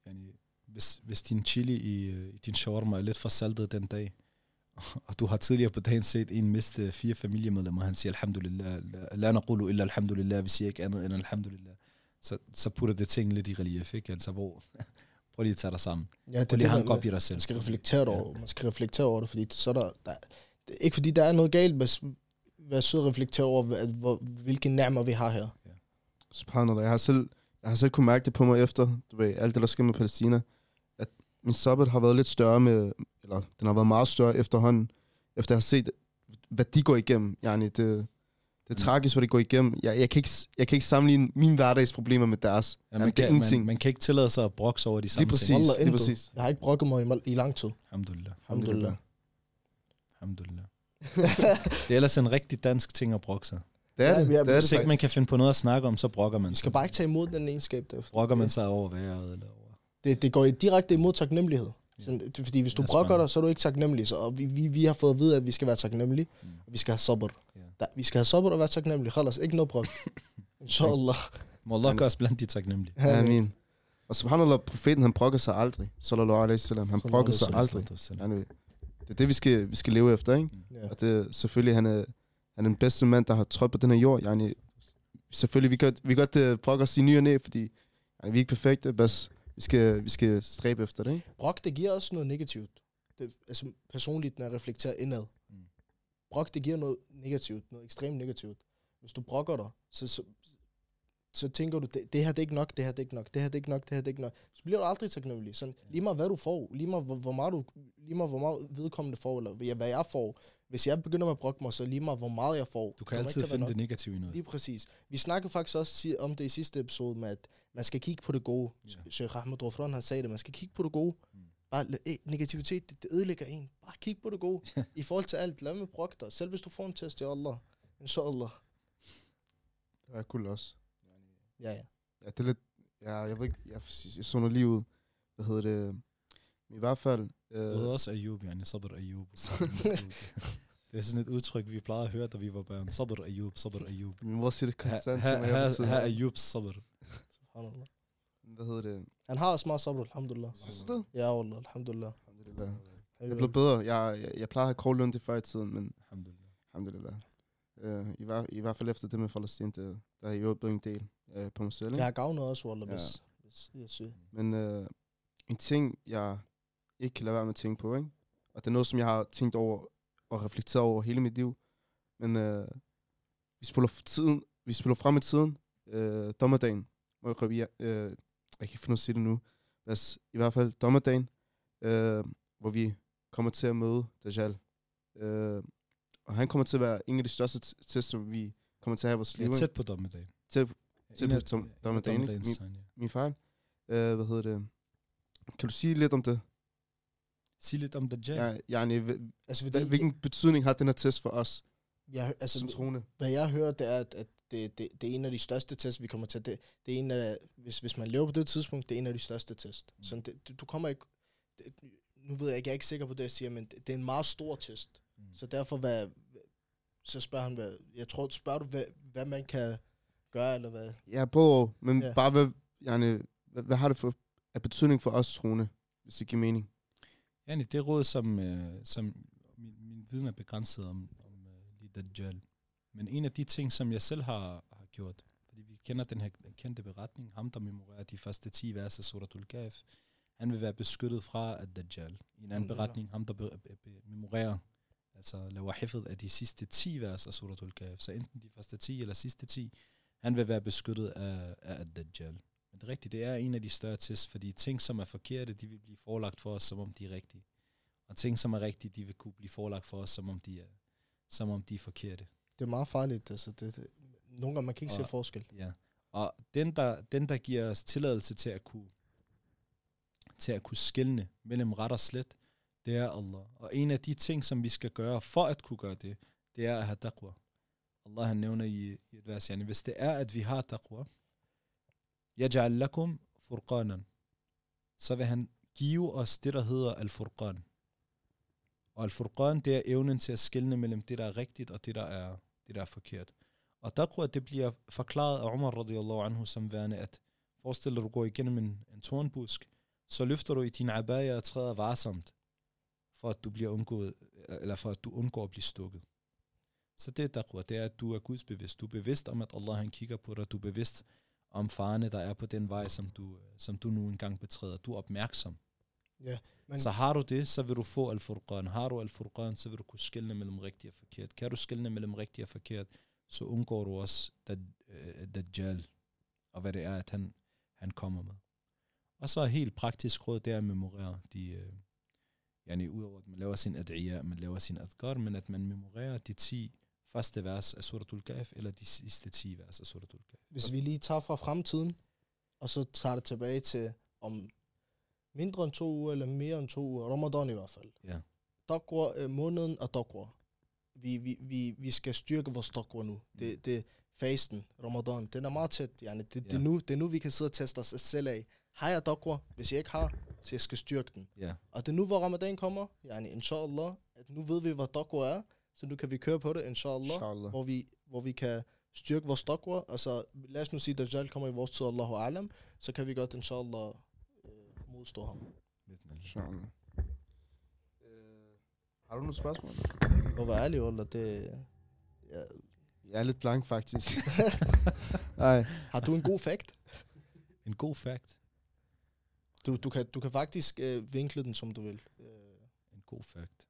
Yani, hvis, hvis din chili i, øh, i din shawarma er lidt for saltet den dag, og du har tidligere på dagen set en miste fire familiemedlemmer, han siger alhamdulillah, la- naqulu illa alhamdulillah, vi siger ikke andet end alhamdulillah, så, så putter det ting lidt i relief, ikke? Altså, hvor, Prøv lige at tage dig sammen. Ja, det Prøv lige at hanke man, op i dig selv. man skal reflektere over. Man skal reflektere over det, fordi så er der, der det er ikke fordi der er noget galt med at være sød og reflektere over, hvad, hvor, hvilke nærmer vi har her. Subhanallah. Jeg har selv, jeg har selv kunne mærke det på mig efter, du ved, alt det, der sker med Palæstina, at min sabbat har været lidt større med, eller den har været meget større efterhånden, efter jeg har set, hvad de går igennem. Yani det, det er Mm. tragisk, hvad de går igennem. Jeg, jeg, kan ikke, jeg kan ikke sammenligne mine hverdagsproblemer med deres. Ja, Jamen, man, det er man, man kan ikke tillade sig at brokse over de samme præcis. ting. Lige præcis. Jeg har ikke brokket mig i, i lang tid. Alhamdulillah. Alhamdulillah. Alhamdulillah. Det er ellers en rigtig dansk ting at brokke sig. Det er Ja, det. vi er- det, er det Hvis ikke man kan finde på noget at snakke om, så brokker man sig. skal bare ikke tage imod den egenskab derefter. Brokker man sig over vejret eller over... Det, det går i direkte imod taknemmelighed. Sådan, fordi hvis du brokker dig, så er du ikke taknemmelig. Så, og vi, vi, vi har fået at vide, at vi skal være taknemmelige. Mm. Og vi skal have sabr. Der, vi skal have sabr og være taknemmelige. Khalas, ikke noget brok. Inshallah. Må Allah gøre os blandt de taknemmelige. Amen. Og subhanallah, profeten, han brokker sig aldrig. Sallallahu alaihi wasallam. Han brokker sig aldrig. Det er det, vi skal, vi skal leve efter, ikke? Ja. Og det er selvfølgelig, han er, han er den bedste mand, der har trådt på den her jord. Yani, selvfølgelig, vi kan, vi kan godt uh, brokke os i ny og næ, fordi yani, vi er ikke perfekte, bas, vi skal, vi skal stræbe efter det, ikke? Brok, det giver også noget negativt. Det, altså personligt, når jeg reflekterer indad. Mm. Brok, det giver noget negativt, noget ekstremt negativt. Hvis du brokker dig, så, så, så tænker du, det, det her det er ikke nok, det her det er ikke nok, det her det er ikke nok, det her det er ikke nok. Så bliver du aldrig taknemmelig. Sådan, lige meget hvad du får, lige meget hvor, hvor meget du, lige meget hvor meget vedkommende får, eller ja, hvad jeg får. Hvis jeg begynder med at brokke mig, så lige meget hvor meget jeg får. Du kan altid finde det negative i noget. Lige præcis. Vi snakkede faktisk også om det i sidste episode, med at man skal kigge på det gode. Ja. Sheikh Ahmed Rofran, han sagde det, man skal kigge på det gode. Mm. Bare, eh, negativitet, det, det ødelægger en. Bare kig på det gode. I forhold til alt, lad med brokke dig. Selv hvis du får en test, ja Allah. Inshallah. Det er cool også. Ja, ja. Ja, det er lidt, ja, jeg ved ikke, jeg, jeg så noget lige ud. Hvad hedder det? I hvert fald, Du hedder øh, også Ayub, yani Sabr Ayub. det er sådan et udtryk, vi plejede at høre, da vi var børn. Sabr Ayub, Sabr Ayub. min mor siger det konstant til mig. Her er Ayubs Sabr. Subhanallah. Hvad hedder det? Han har også meget sabr, alhamdulillah. Synes du det? Ja, Allah, alhamdulillah. Alhamdulillah. Jeg er blevet bedre. Jeg, jeg, jeg plejer at have Kroglund det før i tiden, men Alhamdulillah. alhamdulillah. Uh, i, hver, I hvert fald efter det med Palæstina, det, der har jeg jo blevet en del uh, på mig selv. Ikke? Jeg har gavnet også, Wallah, Ja. hvis, hvis jeg siger. Men uh, en ting, jeg ikke kan lade være med at tænke på, ikke? og det er noget, som jeg har tænkt over og reflekteret over hele mit liv, men uh, vi spiller tiden, vi spiller frem i tiden, uh, dommerdagen, hvor vi, uh, jeg kan ikke finde at sige det nu, Mas, i hvert fald dommerdagen, uh, hvor vi kommer til at møde Dajjal. Uh, og han kommer til at være en af de største t- tester, vi kommer til at have i vores liv. Jeg er ikke? tæt på dommedagen. Tæt- tæt på dom- dommedagen, Min- ja. Min fejl. Uh, hvad hedder det? Kan du sige lidt om det? Sig lidt om Dajjal. Ja, yani, Altså, fordi, hvilken betydning har den her test for os jeg, altså, som troende? hvad jeg hører, det er, at, at det, det, det er en af de største tests, vi kommer til. Det, det er en af, hvis, hvis man lever på det tidspunkt, det er en af de største test. Mm. Så det, du- du kommer ikke... Det, nu ved jeg ikke, jeg er ikke sikker på det, jeg siger, men det, det er en meget stor test. Mm. Så derfor, hvad, så spørger han, hvad, jeg tror, spørger du, hvad, hvad man kan gøre, eller hvad? Ja, både, men Ja. ja. bare hvad, yani, hvad, hvad har det for af betydning for os troende, hvis det giver mening? Yani, det råd, som, øh, som min, min viden er begrænset om, om øh, lige Dajjal. Men en af de ting, som jeg selv har, har gjort, fordi vi kender den her kendte beretning, ham der memorerer de første 10 vers af Suratul Kahf, han vil være beskyttet fra at Dajjal. I en anden Alhamdulillah. beretning, ham der be, be, be, memorerer, altså laver hifet af de sidste 10 vers af Suratul Kahf, så enten de første 10 eller sidste 10, han vil være beskyttet af, af at Dajjal. Men det er rigtigt, det er en af de større tests, fordi ting, som er forkerte, de vil blive forelagt for os, som om de er rigtige. Og ting, som er rigtige, de vil kunne blive forelagt for os, som om de er, som om de er forkerte. Det er meget farligt. Altså, det, det, nogle gange man kan ikke se Og- forskel. Ja. Og den der, den, der giver os tilladelse til at kunne til at kunne skille mellem ret og slet, det er Allah. Og en af de ting, som vi skal gøre for at kunne gøre det, det er at have taqwa. Allah han nævner i, i et vers, yani, hvis det er, at vi har taqwa, yaj'al lakum furqanan, så vil han give os det, der hedder al-furqan. Og al-furqan, det er evnen til at skille mellem det, der er rigtigt, og det, der er, det, der er forkert. Og taqwa, det bliver forklaret af Umar radiallahu anhu som værende, at forestil dig, du går igennem en, en tornbusk, så løfter du i din abaya og træder varsomt, for at du bliver undgået, eller for at du undgår at blive stukket. Så det er taqwa, det er, at du er gudsbevidst. Du er bevidst om, at Allah han kigger på dig. Du er bevidst om farerne, der er på den vej, som du, som du nu engang betræder. Du er opmærksom. Ja, men Så har du det, så vil du få al-furqan. Har du al-furqan, så vil du kunne skelne mellem rigtigt og forkert. Kan du skelne mellem rigtigt og forkert, så undgår du også øh, Dajjal, og hvad det er, at han, han kommer med. Og så helt praktisk råd, det er at memorere de, øh, yani udover at man laver sin ad'iyah, man laver sin adhkar, men at man memorerer de 10 første vers af suratul Kahf, eller de sidste 10 vers af suratul Kahf. hvis vi lige tager fra fremtiden, og så tager det tilbage til om mindre end to uger, eller mere end to uger, Ramadan i hvert fald. Ja. Dagwa, øh, måneden af Dagwa. Vi, vi, vi, vi skal styrke vores Dagwa nu. Det, det fasten, Ramadan, den er meget tæt. Yani, det, ja. det, er nu, det er nu, vi kan sidde og teste os selv af. Har jeg Dagwa? Hvis jeg ikke har, så jeg skal styrke den. Ja, Og det er nu, hvor Ramadan kommer, yani, inshallah, at nu ved vi, hvad Dagwa er, så nu kan vi køre på det, inshallah, Inshallah. hvor vi, hvor vi kan styrke vores Dagwa. Altså, lad os nu sige, at Dajjal kommer i vores tid, Allahu alam, så kan vi godt, inshallah, øh, modstå ham. Inshallah. Øh, har du nogle spørgsmål? At være ærlig, Wallah, det... Ja. Jeg er lidt blank, faktisk. Nej. Har du en god fact? en god fact. Du, du, kan, du kan faktisk øh, vinkle den, som du vil. Øh, en god fact.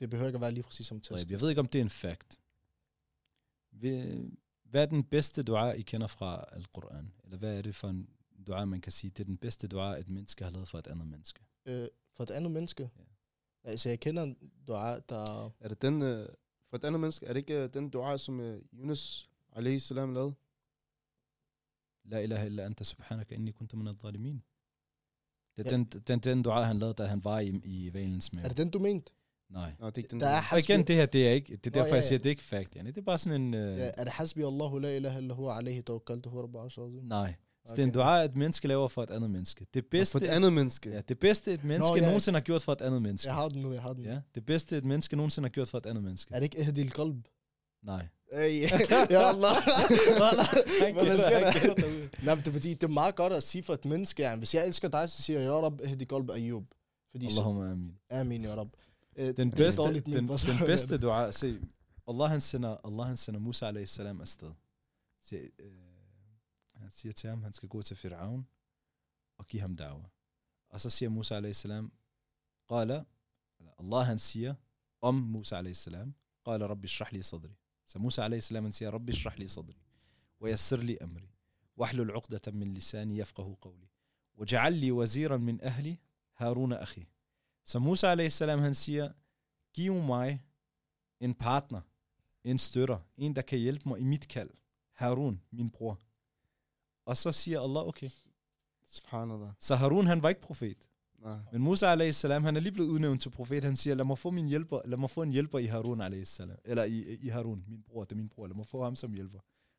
Det behøver ikke at være lige præcis som test. Jeg ved ikke, om det er en fact. Hvad er den bedste dua, I kender fra Al-Quran? Eller hvad er det for en dua, man kan sige, det er den bedste dua, et menneske har lavet for et andet menneske? Øh, for et andet menneske? Ja. Altså, jeg kender en dua, der... Er det den, øh, for et andet menneske, er det ikke øh, den dua, som øh, Yunus alaihi salam lavede? La ilaha illa anta subhanaka inni kunta min al-zalimin. Det er Ja. den, den, den dua, han lavede, da han var i, i valens mave. Er det den, du mente? Nej. Nå, det er ikke den Der er Og igen, det her, det er ikke, det er Nå, derfor, ja, jeg siger, ja. det er ikke fact. Yani. Det er bare sådan en... Øh, Ja, er det hasbi Allahu la ilaha illa huwa alayhi tawakkaltu huwa rabbul arshil azim? Nej. Så det er en dua, et menneske laver for et andet menneske. Det For bedste, et andet menneske. ja, det bedste et menneske Nå, ja. nogensinde har gjort for et andet menneske. Jeg har den nu, jeg har den. Ja, det bedste et menneske nogensinde har gjort for et andet menneske. Er det ikke Ehdi al-Qalb? Nej. Ey, ja Allah. Hvad sker der? Nej, det er fordi, det er meget godt at sige for et menneske. Ja. Hvis jeg elsker dig, så siger jeg, Ja Rab, Ehdi Qalb Ayub. Fordi Allahumma amin. amin, Ja Rab. Øh, Den det er bedste, den, den er bedste det? dua, se, Allah han sender, Allah han sender Musa alaihi salam afsted. Så, øh, han siger til ham, han skal gå til Fir'aun og give ham da'wah. Og så siger Musa alaihi salam, qala, Allah han siger om Musa alaihi salam, qala rabbi shrah li sadri. سموسى عليه السلام يا ربي اشرح لي صدري ويسر لي أمري واحلل عقدة من لساني يفقه قولي وجعل لي وزيرا من أهلي هارون أخي. سموسى عليه السلام هنسيا كيو ماي إن باتنا إن ستورا إن دا كي يلب ما هارون من بوا. اصا الله أوكي. سبحان الله. سهارون هن بروفيت. Nej. Men Musa a.s. han er lige blevet udnævnt til profet. Han siger, lad mig få, min hjælper, lad mig få en hjælper i Harun a.s. Eller i, i Harun, min bror, det er min bror. Lad mig få ham som hjælper.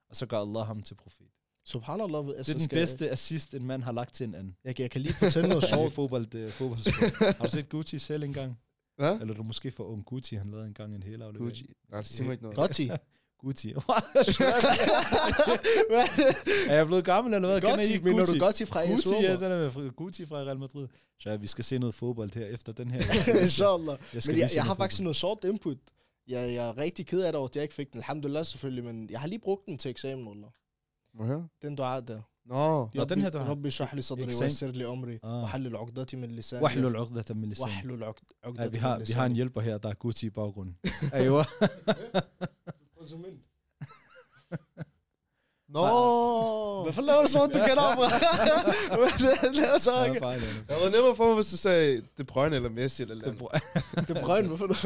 Og så gør Allah ham til profet. Subhanallah. Det Altså, er den skal- bedste assist, en mand har lagt til en anden. Jeg, jeg kan lige fortælle noget Sjovt fodbold, uh, fodboldspil. Har du set Gucci selv engang? Hvad? Eller er du måske for ung Gucci, han lavede engang en hel aflevering. Gucci. Nej, det siger mig ikke noget. Gotti. Gucci. er jeg blevet gammel eller hvad? Kender Gotti, I mener Gucci? du Gotti fra AS Gucci, Roma? ja, sådan er med Gucci fra Real Madrid. Så ja, vi skal se noget fodbold her efter den her. Inshallah. Jeg skal Men lige jeg, se jeg har noget faktisk fodbold. noget sjovt input. Jeg, jeg er rigtig ked af det over, at jeg ikke fik den. Alhamdulillah selvfølgelig, men jeg har lige brugt den til eksamen, Wallah. Må jeg høre? Den dua der. Nå. Nå, den her dua. ربي اشرح لي صدري Eksamen. ويسر لي امري Ah. وحلل عقدتي من لساني Wahlul uqdata min lisan. واحلل عقد- Ja, عقدتي vi har, من vi har en لساني. hjælper her, der er Gucci Aywa. Nå. Hvorfor laver du så, at du kender om? Hvad laver så ikke? Anna. Jeg var nemmere for mig, hvis du sagde De Bruyne eller Messi eller Det er Det er brøn, hvorfor du?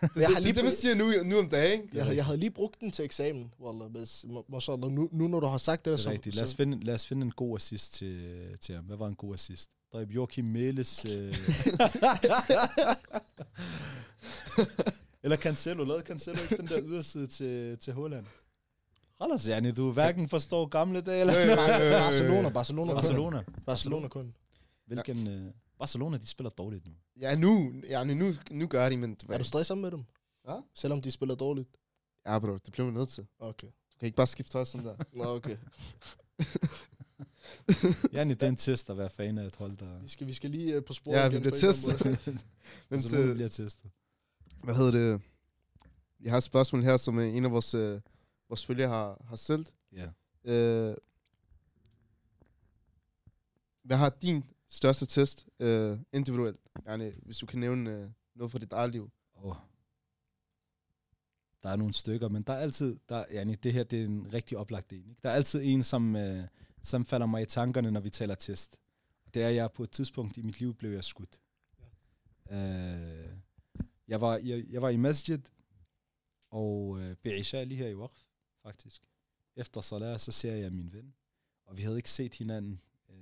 Det, Jeg har det, lige det, det, man siger nu, nu om dagen, ikke? Jeg, jeg havde lige brugt den til eksamen, Wallah. Hvis, må- mashallah. Nu, nu når du har sagt det, der, Det så... er rigtigt. Lad os, finde, lad os finde en god assist til, til ham. Hvad var en god assist? Der er Joachim Mæles... Øh... Eller Cancelo. Lavede Cancelo ikke den der yderside til, til Holland? Rallers, Janne, du hverken forstår gamle dage eller... Øh, øh, øh, øh. Barcelona, Barcelona, Barcelona. kun. Barcelona kun. Hvilken... Øh... Barcelona, de spiller dårligt nu. Ja, nu, ja, nu, nu, gør de, men... Er du stadig sammen med dem? Ja. Selvom de spiller dårligt? Ja, bro, det bliver man nødt til. Okay. Du kan ikke bare skifte tøj sådan der. Nå, okay. Janne, det er en test at være fan af et hold, der... Vi skal, vi skal lige uh, på sporet Ja, vi igen bliver testet. Men Så nu til, bliver testet. hvad hedder det? Jeg har et spørgsmål her, som øh, en af vores, øh, vores følgere har, har stillet. Ja. Øh, hvad har din største test øh, individuelt? Yani, hvis du kan nævne øh, noget fra dit eget liv. Oh. Der er nogle stykker, men der er altid, der, yani, det her det er en rigtig oplagt en. Ikke? Der er altid en, som, øh, som falder mig i tankerne, når vi taler test. Det er, jeg på et tidspunkt i mit liv blev jeg skudt. Ja. Øh, jeg, var, jeg, jeg var i masjid, og øh, Be'isha lige her i Waqf, faktisk. Efter salat, så ser jeg min ven, og vi havde ikke set hinanden øh,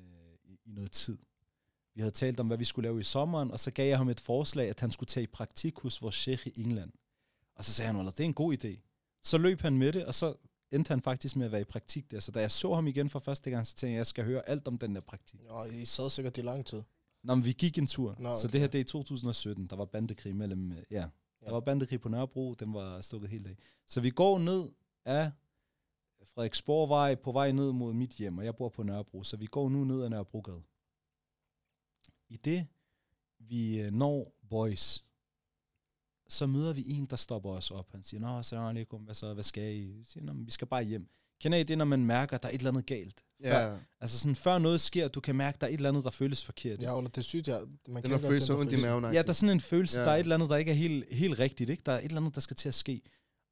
i, i noget tid. Vi havde talt om, hvad vi skulle lave i sommeren, og så gav jeg ham et forslag, at han skulle tage i praktik hos vores sheikh i England. Og så sagde han, det er en god idé. Så løb han med det, og så endte han faktisk med at være i praktik der. Så da jeg så ham igen for første gang, så tænkte jeg, at jeg skal høre alt om den der praktik. Nå, I sad sikkert i lang tid. Nå, men vi gik en tur. Nå, okay. Så det her, det er i 2017. Der var bandekrig mellem, øh, ja. Der var bandekrig på Nørrebro, den var stukket helt af. Så vi går ned af Frederiksborgvej på vej ned mod mit hjem, og jeg bor på Nørrebro, så vi går nu ned ad Nørrebrogade. I det, vi øh, når Boys, så møder vi en, der stopper os op. Han siger, Nå, salam alaikum, hvad så, hvad skal I? Jeg siger, Nå, vi skal bare hjem. Kender I det, når man mærker, at der er et eller andet galt? Ja. Før, altså sådan, før noget sker, du kan mærke, at der er et eller andet, der føles forkert. Ja, eller det er sygt, ja. Man Den har følt så ondt i maven. Ja, der er sådan en følelse, Ja. der er et eller andet, der ikke er helt, helt rigtigt. Ikke? Der er et eller andet, der skal til at ske.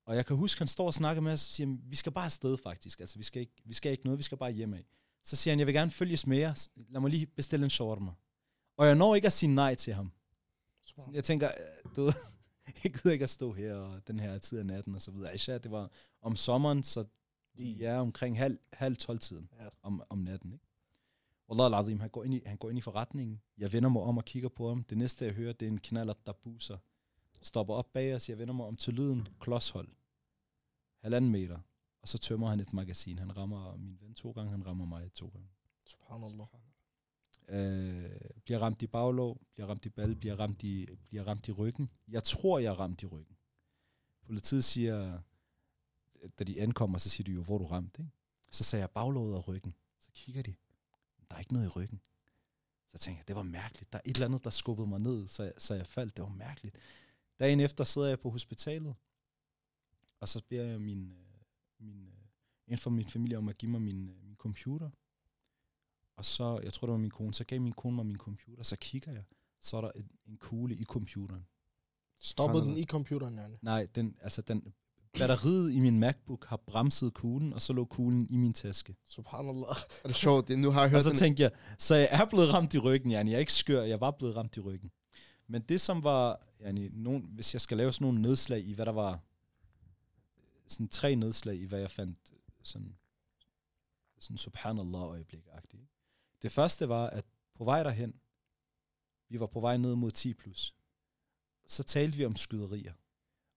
Og jeg kan huske, han står og snakker med os og siger, vi skal bare afsted faktisk. Altså, vi skal, ikke, vi skal ikke noget, vi skal bare hjem af. Så siger han, jeg vil gerne følges med jer. Lad mig lige bestille en shawarma. Og jeg når ikke at sige nej til ham. Jeg tænker, øh, du jeg gider ikke at stå her og den her tid af natten og så videre. Især det var om sommeren, så ja, omkring halv, halv 12 tiden Ja. om, om natten. Ikke? Wallah al han går, ind i, han går ind i forretningen. Jeg vender mig om og kigger på ham. Det næste, jeg hører, det er en knaller, der buser. Stopper op bag os. Jeg vender mig om til lyden. Klodshold. Halvanden meter. Og så tømmer han et magasin. Han rammer min ven to gange, han rammer mig to gange. Subhanallah. Øh, bliver ramt i baglov, bliver ramt i bal, bliver ramt i, bliver ramt i ryggen. Jeg tror, jeg er ramt i ryggen. Politiet siger, da de ankommer, så siger de jo, hvor du ramt, ikke? Så sagde jeg baglåget og ryggen. Så kigger de, der er ikke noget i ryggen. Så tænker jeg, det var mærkeligt. Der er et eller andet, der skubbede mig ned, så jeg, så jeg faldt. Det var mærkeligt. Dagen efter sidder jeg på hospitalet, og så beder jeg min, øh, min, øh, en fra min familie om at give mig min, øh, min computer. Og så, jeg tror det var min kone, så gav min kone mig min computer, så kigger jeg, så er der en, en kugle i computeren. Stoppede den i computeren, Janne? Nej, den, altså den, batteriet i min MacBook har bremset kuglen, og så lå kuglen i min taske. Subhanallah. Er det sjovt? Det, nu har jeg hørt Og så den. tænkte jeg, så jeg er blevet ramt i ryggen, yani. Jeg er ikke skør, jeg var blevet ramt i ryggen. Men det som var, yani, nogen, hvis jeg skal lave sådan nogle nedslag i, hvad der var, sådan tre nedslag i, hvad jeg fandt sådan, sådan subhanallah øjeblik -agtigt. Det første var, at på vej derhen, vi var på vej ned mod 10 plus, så talte vi om skyderier.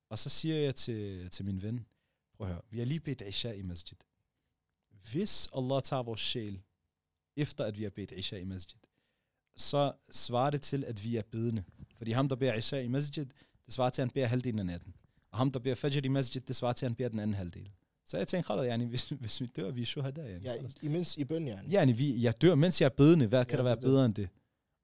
Og så siger jeg til, til min ven, prøv at høre, vi har lige bedt Isha i masjid. Hvis Allah tager vores sjæl, efter at vi har bedt Isha i masjid, så svarer det til, at vi er bedende. Fordi ham, der beder Isha i masjid, det svarer til, at han beder halvdelen af natten. Og ham, der beder Fajr i masjid, det svarer til, at han beder den anden halvdel. Så jeg tænkte, yani, hvis, hvis vi dør, vi er shuhada. Yani. Ja, imens i bøn, Janne. Yani, vi, jeg dør, mens jeg er bedende. Hvad kan Ja, der være det bedre end det?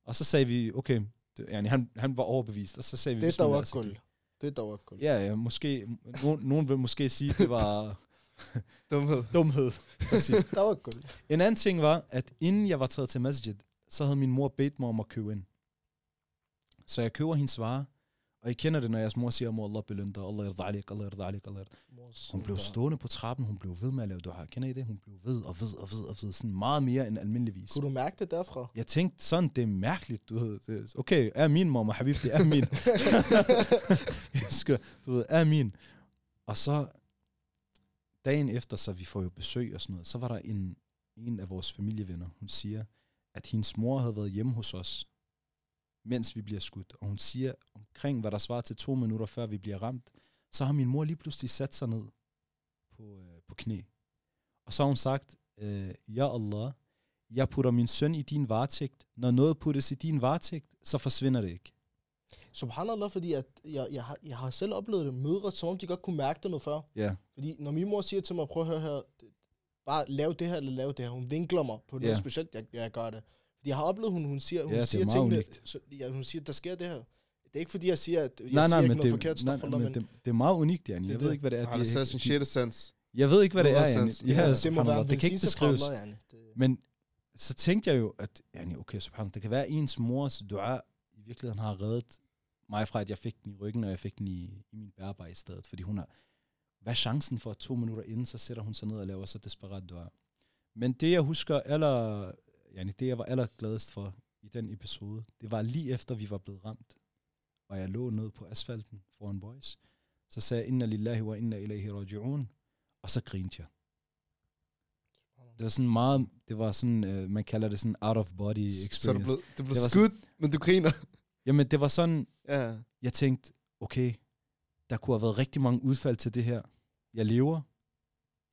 Og så sagde vi, okay, det, yani, han, han var overbevist, og så sagde vi, Det er guld. Det er guld. Ja, ja, måske, nogen, nogen vil måske sige, at det var Dumhed. dumhed. Præcis. Guld. En anden ting var, at inden jeg var taget til masjid, så havde min mor bedt mig om at købe ind. Så jeg køber hendes varer, og I kender det, når jeres mor siger, må Allah belønne dig, Allah yarda alik, Allah yarda alik, Allah yarda. Hun blev stående på trappen, hun blev ved med at lave dua. Kender I det? Hun blev ved og ved og ved og ved, sådan meget mere end almindeligvis. Kunne du mærke det derfra? Jeg tænkte sådan, det er mærkeligt, du ved. Okay, er min mor, Habib, det er min. jeg skal, du ved, er min. Og så dagen efter, så vi får jo besøg og sådan noget, så var der en, en af vores familievenner, hun siger, at hendes mor havde været hjemme hos os, mens vi bliver skudt. Og hun siger, omkring hvad der svarer til to minutter før vi bliver ramt, så har min mor lige pludselig sat sig ned på, øh, på knæ. Og så har hun sagt, øh, Ja Allah, jeg putter min søn i din varetægt. Når noget puttes i din varetægt, så forsvinder det ikke. Subhanallah, fordi at jeg, jeg, har, jeg har selv oplevet det mødre, som om de godt kunne mærke det noget før. Ja, Fordi når min mor siger til mig, prøv at høre her, bare lav det her eller lav det her, hun vinkler mig på noget Ja. specielt, jeg, jeg gør det. Fordi jeg har oplevet, hun, hun siger, hun Ja, det er siger tingene, unikt. så, ja, hun siger, der sker det her. Det er ikke fordi, jeg siger, at jeg nej, siger nej, ikke noget det, forkert, nej, stop nej, men det, det er meget unikt, Jan. Det Jeg er ved det. ikke, hvad det er. Har det de- shit sense? Jeg ved ikke, hvad det er, Jan. Ja, det må være det kan ikke beskrives. Det- Men så tænkte jeg jo, at yani, okay, subhanallah, det kan være, at ens mors dua i virkeligheden har reddet mig fra, at jeg fik den i ryggen, og jeg fik den i, i min bærbar i stedet. Fordi hun har, hvad er chancen for, at to minutter inden, så sætter hun sig ned og laver så desperat dua. Men det, jeg husker aller, yani, det, jeg var allergladest for i den episode, det var lige efter, vi var blevet ramt, og jeg lå ned på asfalten foran boys, så sagde jeg, inna lillahi wa inna ilahi raji'un, og så grinte jeg. Det var sådan meget, det var sådan, uh, man kalder det sådan out of body Så er experience. blevet, du blev Det var skudt, men du griner. Jamen, det var sådan, Ja. jeg tænkte, okay, der kunne have været rigtig mange udfald til det her. Jeg lever.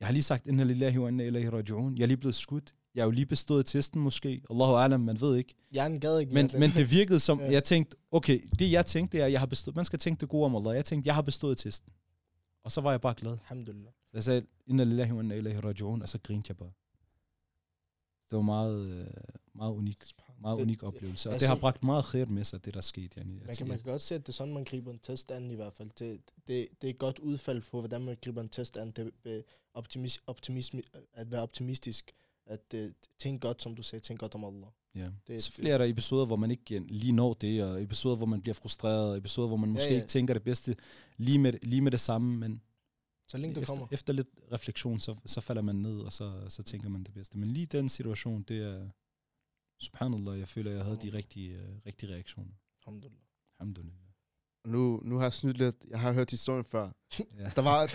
Jeg har lige sagt, inna lillahi wa inna ilahi raji'un. Jeg er lige blevet skudt. Jeg jo lige bestået testen måske. Allahu alam, man ved ikke. Hjernen gad ikke Men, men det virkede som, Ja. jeg tænkte, okay, det jeg tænkte, er, jeg har bestået, man skal tænke det gode om Allah. Jeg tænkte, jeg har bestået testen. Og så var jeg bare glad. Alhamdulillah. Så jeg sagde, inna lillahi wa inna ilahi raji'un, og så grinte jeg bare. Det var meget, øh, meget unik, meget Det- unik oplevelse. Og det har bragt meget khair med sig, det der skete. Yani. Man kan, man kan godt se, at det er sådan, man griber en test an i hvert fald. Det, det, det er et godt udfald på, hvordan man griber en test an. Det er optimis, optimisme, at være optimistisk. At uh, tænke godt, som du sagde, tænke godt om Allah. Ja. Det- Selvfølgelig er der episoder, hvor man ikke lige når det, og episoder, hvor man bliver frustreret, og episoder, hvor man måske ja. ikke tænker det bedste lige med, lige med det samme, men Så længe det efter, kommer. efter lidt refleksion, så, så falder man ned, og så, så tænker man det bedste. Men lige den situation, det er, subhanallah, jeg føler, jeg havde de rigtige, uh, rigtige reaktioner. Alhamdulillah. Alhamdulillah. Nu, nu har jeg snydt lidt. Jeg har hørt historien før. Ja. Der var...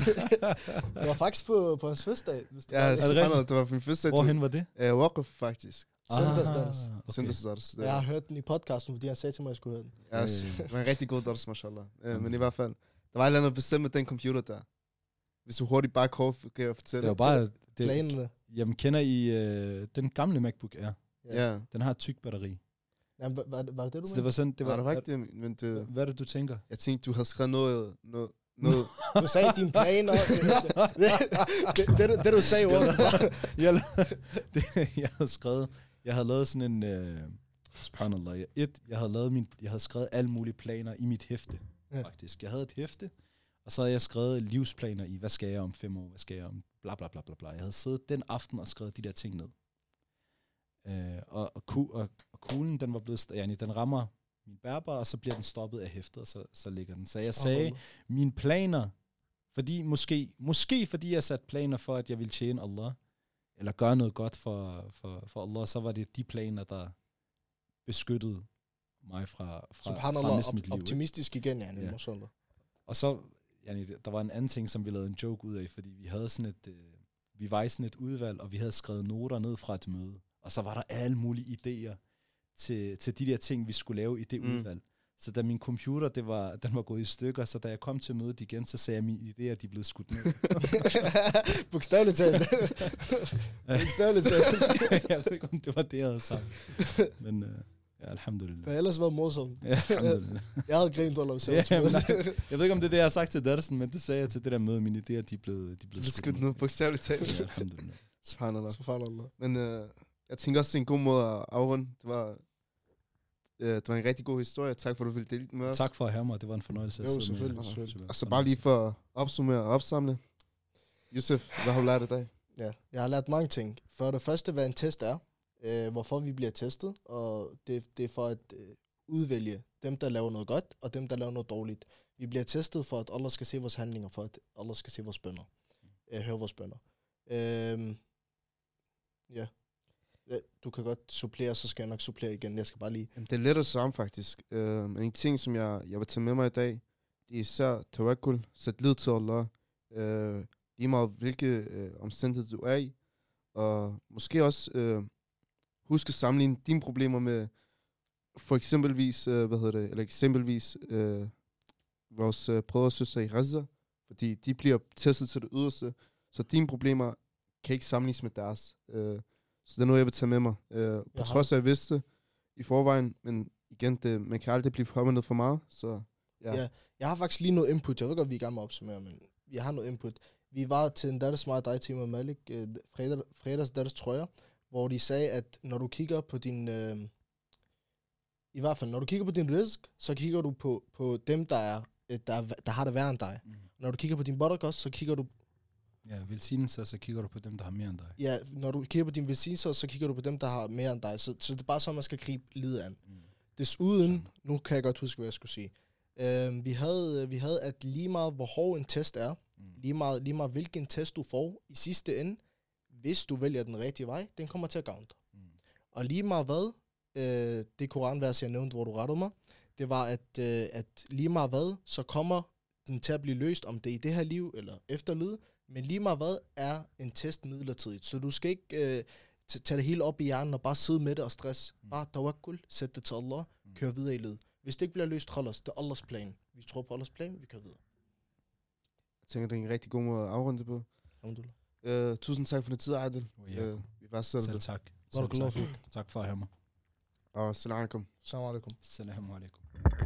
Det var faktisk på, på hans fødselsdag. Hvis ja, var det det. subhanallah, det var min første dag. Hvorhen var det? Uh, Waqf, faktisk. Søndagsdans. Ah, okay. Søndagsdans. Jeg har hørt den i podcasten, fordi han sagde til mig, at jeg skulle høre den. Ja, Ja, yes. ja, ja. det var en rigtig god dars, mashallah. Uh, men i hvert fald, der var et eller andet bestemt med den computer der. Hvis du hurtigt bare kort kan jeg fortælle. Det var bare... Det, Planerne. jamen, kender I uh, den gamle MacBook Air? Ja. ja. Den har et tyk batteri. Jamen, var, var, det- var det det, du Så det var sådan... Det var, var, det var ikke det, men det, Hvad er det, du tænker? jeg tænkte, du havde skrevet noget, noget, noget Du sagde dine planer. det, det, det, det, det, du sagde, var, jeg, det, jeg havde skrevet, jeg havde lavet sådan en, uh, subhanallah, jeg, et, jeg havde lavet min, jeg havde skrevet alle mulige planer i mit hæfte, Ja. faktisk. Jeg havde et hæfte, og så havde jeg skrevet livsplaner i, hvad skal jeg om fem år, hvad skal jeg om, bla bla bla bla bla. Jeg havde siddet den aften og skrevet de der ting ned. Uh, og, og, ku, og, og kuglen, den var blevet, yani, den rammer min bærbar, og så bliver den stoppet af hæftet, og så, så ligger den. Så jeg sagde, mine planer, fordi måske, måske fordi jeg satte planer for, at jeg ville tjene Allah, eller gøre noget godt for, for, for Allah, så var det de planer, der beskyttede mig fra, fra, fra Subhanallah, miste op, mit liv. ikke? optimistisk igen, ja. Ja. ja. Og så, yani, der var en anden ting, som vi lavede en joke ud af, fordi vi havde sådan et, øh, vi var i sådan et udvalg, og vi havde skrevet noter ned fra et møde. Og så var der alle mulige idéer til, til de der ting, vi skulle lave i det Mm. udvalg. Så da min computer, det var, den var gået i stykker, så da jeg kom til mødet igen, så sagde jeg, at mine idéer, de blev skudt ned. Bogstaveligt talt. Bogstaveligt talt. jeg ved ikke, om det var det, jeg havde sagt. Men uh, ja, alhamdulillah. Det har ellers været morsomt. Ja, alhamdulillah. Jeg havde grint under Ja, ja, men. Jeg ved ikke, om det er det, jeg har sagt til Dersen, men det sagde jeg til det der møde. Mine idéer, de blev, de blev blev skudt nu, bogstaveligt talt. Ja, alhamdulillah. Subhanallah. Subhanallah. Men øh, jeg tænker også, det er en god måde at afrunde. Det var, det var en rigtig god historie. Tak for, at du ville dele den med os. Tak for at have mig. Det var en fornøjelse. Jo, med. selvfølgelig, Ja, selvfølgelig. Og så bare lige for at opsummere og opsamle. Yusuf, hvad har du lært af dig? Ja, jeg har lært mange ting. For det første, hvad en test er, øh, hvorfor vi bliver testet, og det, det er for at øh, udvælge dem, der laver noget godt, og dem, der laver noget dårligt. Vi bliver testet for, at Allah skal se vores handlinger, for at Allah skal se vores bønder. Øh, høre vores bønder. Øh, ja. Du kan godt supplere, så skal jeg nok supplere igen. Jeg skal bare lige... Jamen, det er lidt det samme faktisk. Uh, men en ting, som jeg, jeg vil tage med mig i dag, det er især tawakkul, sæt lid til Allah. Uh, lige meget hvilke uh, omstændigheder du er i. Og måske også uh, husk at sammenligne dine problemer med for eksempelvis, uh, hvad hedder det, eller eksempelvis uh, vores uh, brødre og søstre i Gaza, fordi de bliver testet til det yderste, så dine problemer kan ikke sammenlignes med deres. Uh, så det er noget, jeg vil tage med mig. Øh, på har- trods af, at jeg vidste i forvejen, men igen, det, man kan aldrig blive påmindet for meget, så ja. Ja. Jeg har faktisk lige noget input. Jeg ved godt, vi er i gang med at opsummere, men vi har noget input. Vi var til en Dattes Smart dig, og Malik, øh, fredag, fredags Dattes trøjer, hvor de sagde, at når du kigger på din... Øh, I hvert fald, når du kigger på din risk, så kigger du på, på dem, der, er, øh, der, er, der har det værre end dig. Mm. Når du kigger på din buttercost, så kigger du Ja, velsignelse, så kigger du på dem, der har mere end dig. Ja, når du kigger på dine velsignelser, så kigger du på dem, der har mere end dig. Så, så det er bare sådan, man skal gribe livet an. Mm. Desuden, nu kan jeg godt huske, hvad jeg skulle sige. Øh, vi, havde, vi havde, at lige meget hvor hård en test er, Mm. lige meget, lige meget hvilken test du får, i sidste ende, hvis du vælger den rigtige vej, den kommer til at gavne dig. Mm. Og lige meget hvad, øh, det koranvers, jeg nævnte, hvor du rettede mig, det var, at, øh, at lige meget hvad, så kommer den til at blive løst, om det er i det her liv eller efterlyd, men lige meget hvad er en test midlertidigt. Så du skal ikke øh, tage det hele op i hjernen og bare sidde med det og stress. Mm. Bare tawakkul, sæt det til Allah, Mm. kør videre i led. Hvis det ikke bliver løst, hold os. Det er Allahs plan. Vi tror på Allahs plan, vi kører videre. Jeg tænker, det er en rigtig god måde at afrunde det på. Alhamdulillah. Uh, tusind tak for din tid, Adel. Ja. Uh, vi var selv Selv tak. Selv tak. tak for at have mig. Og salam alaikum. Salam alaikum. Assalamu alaikum.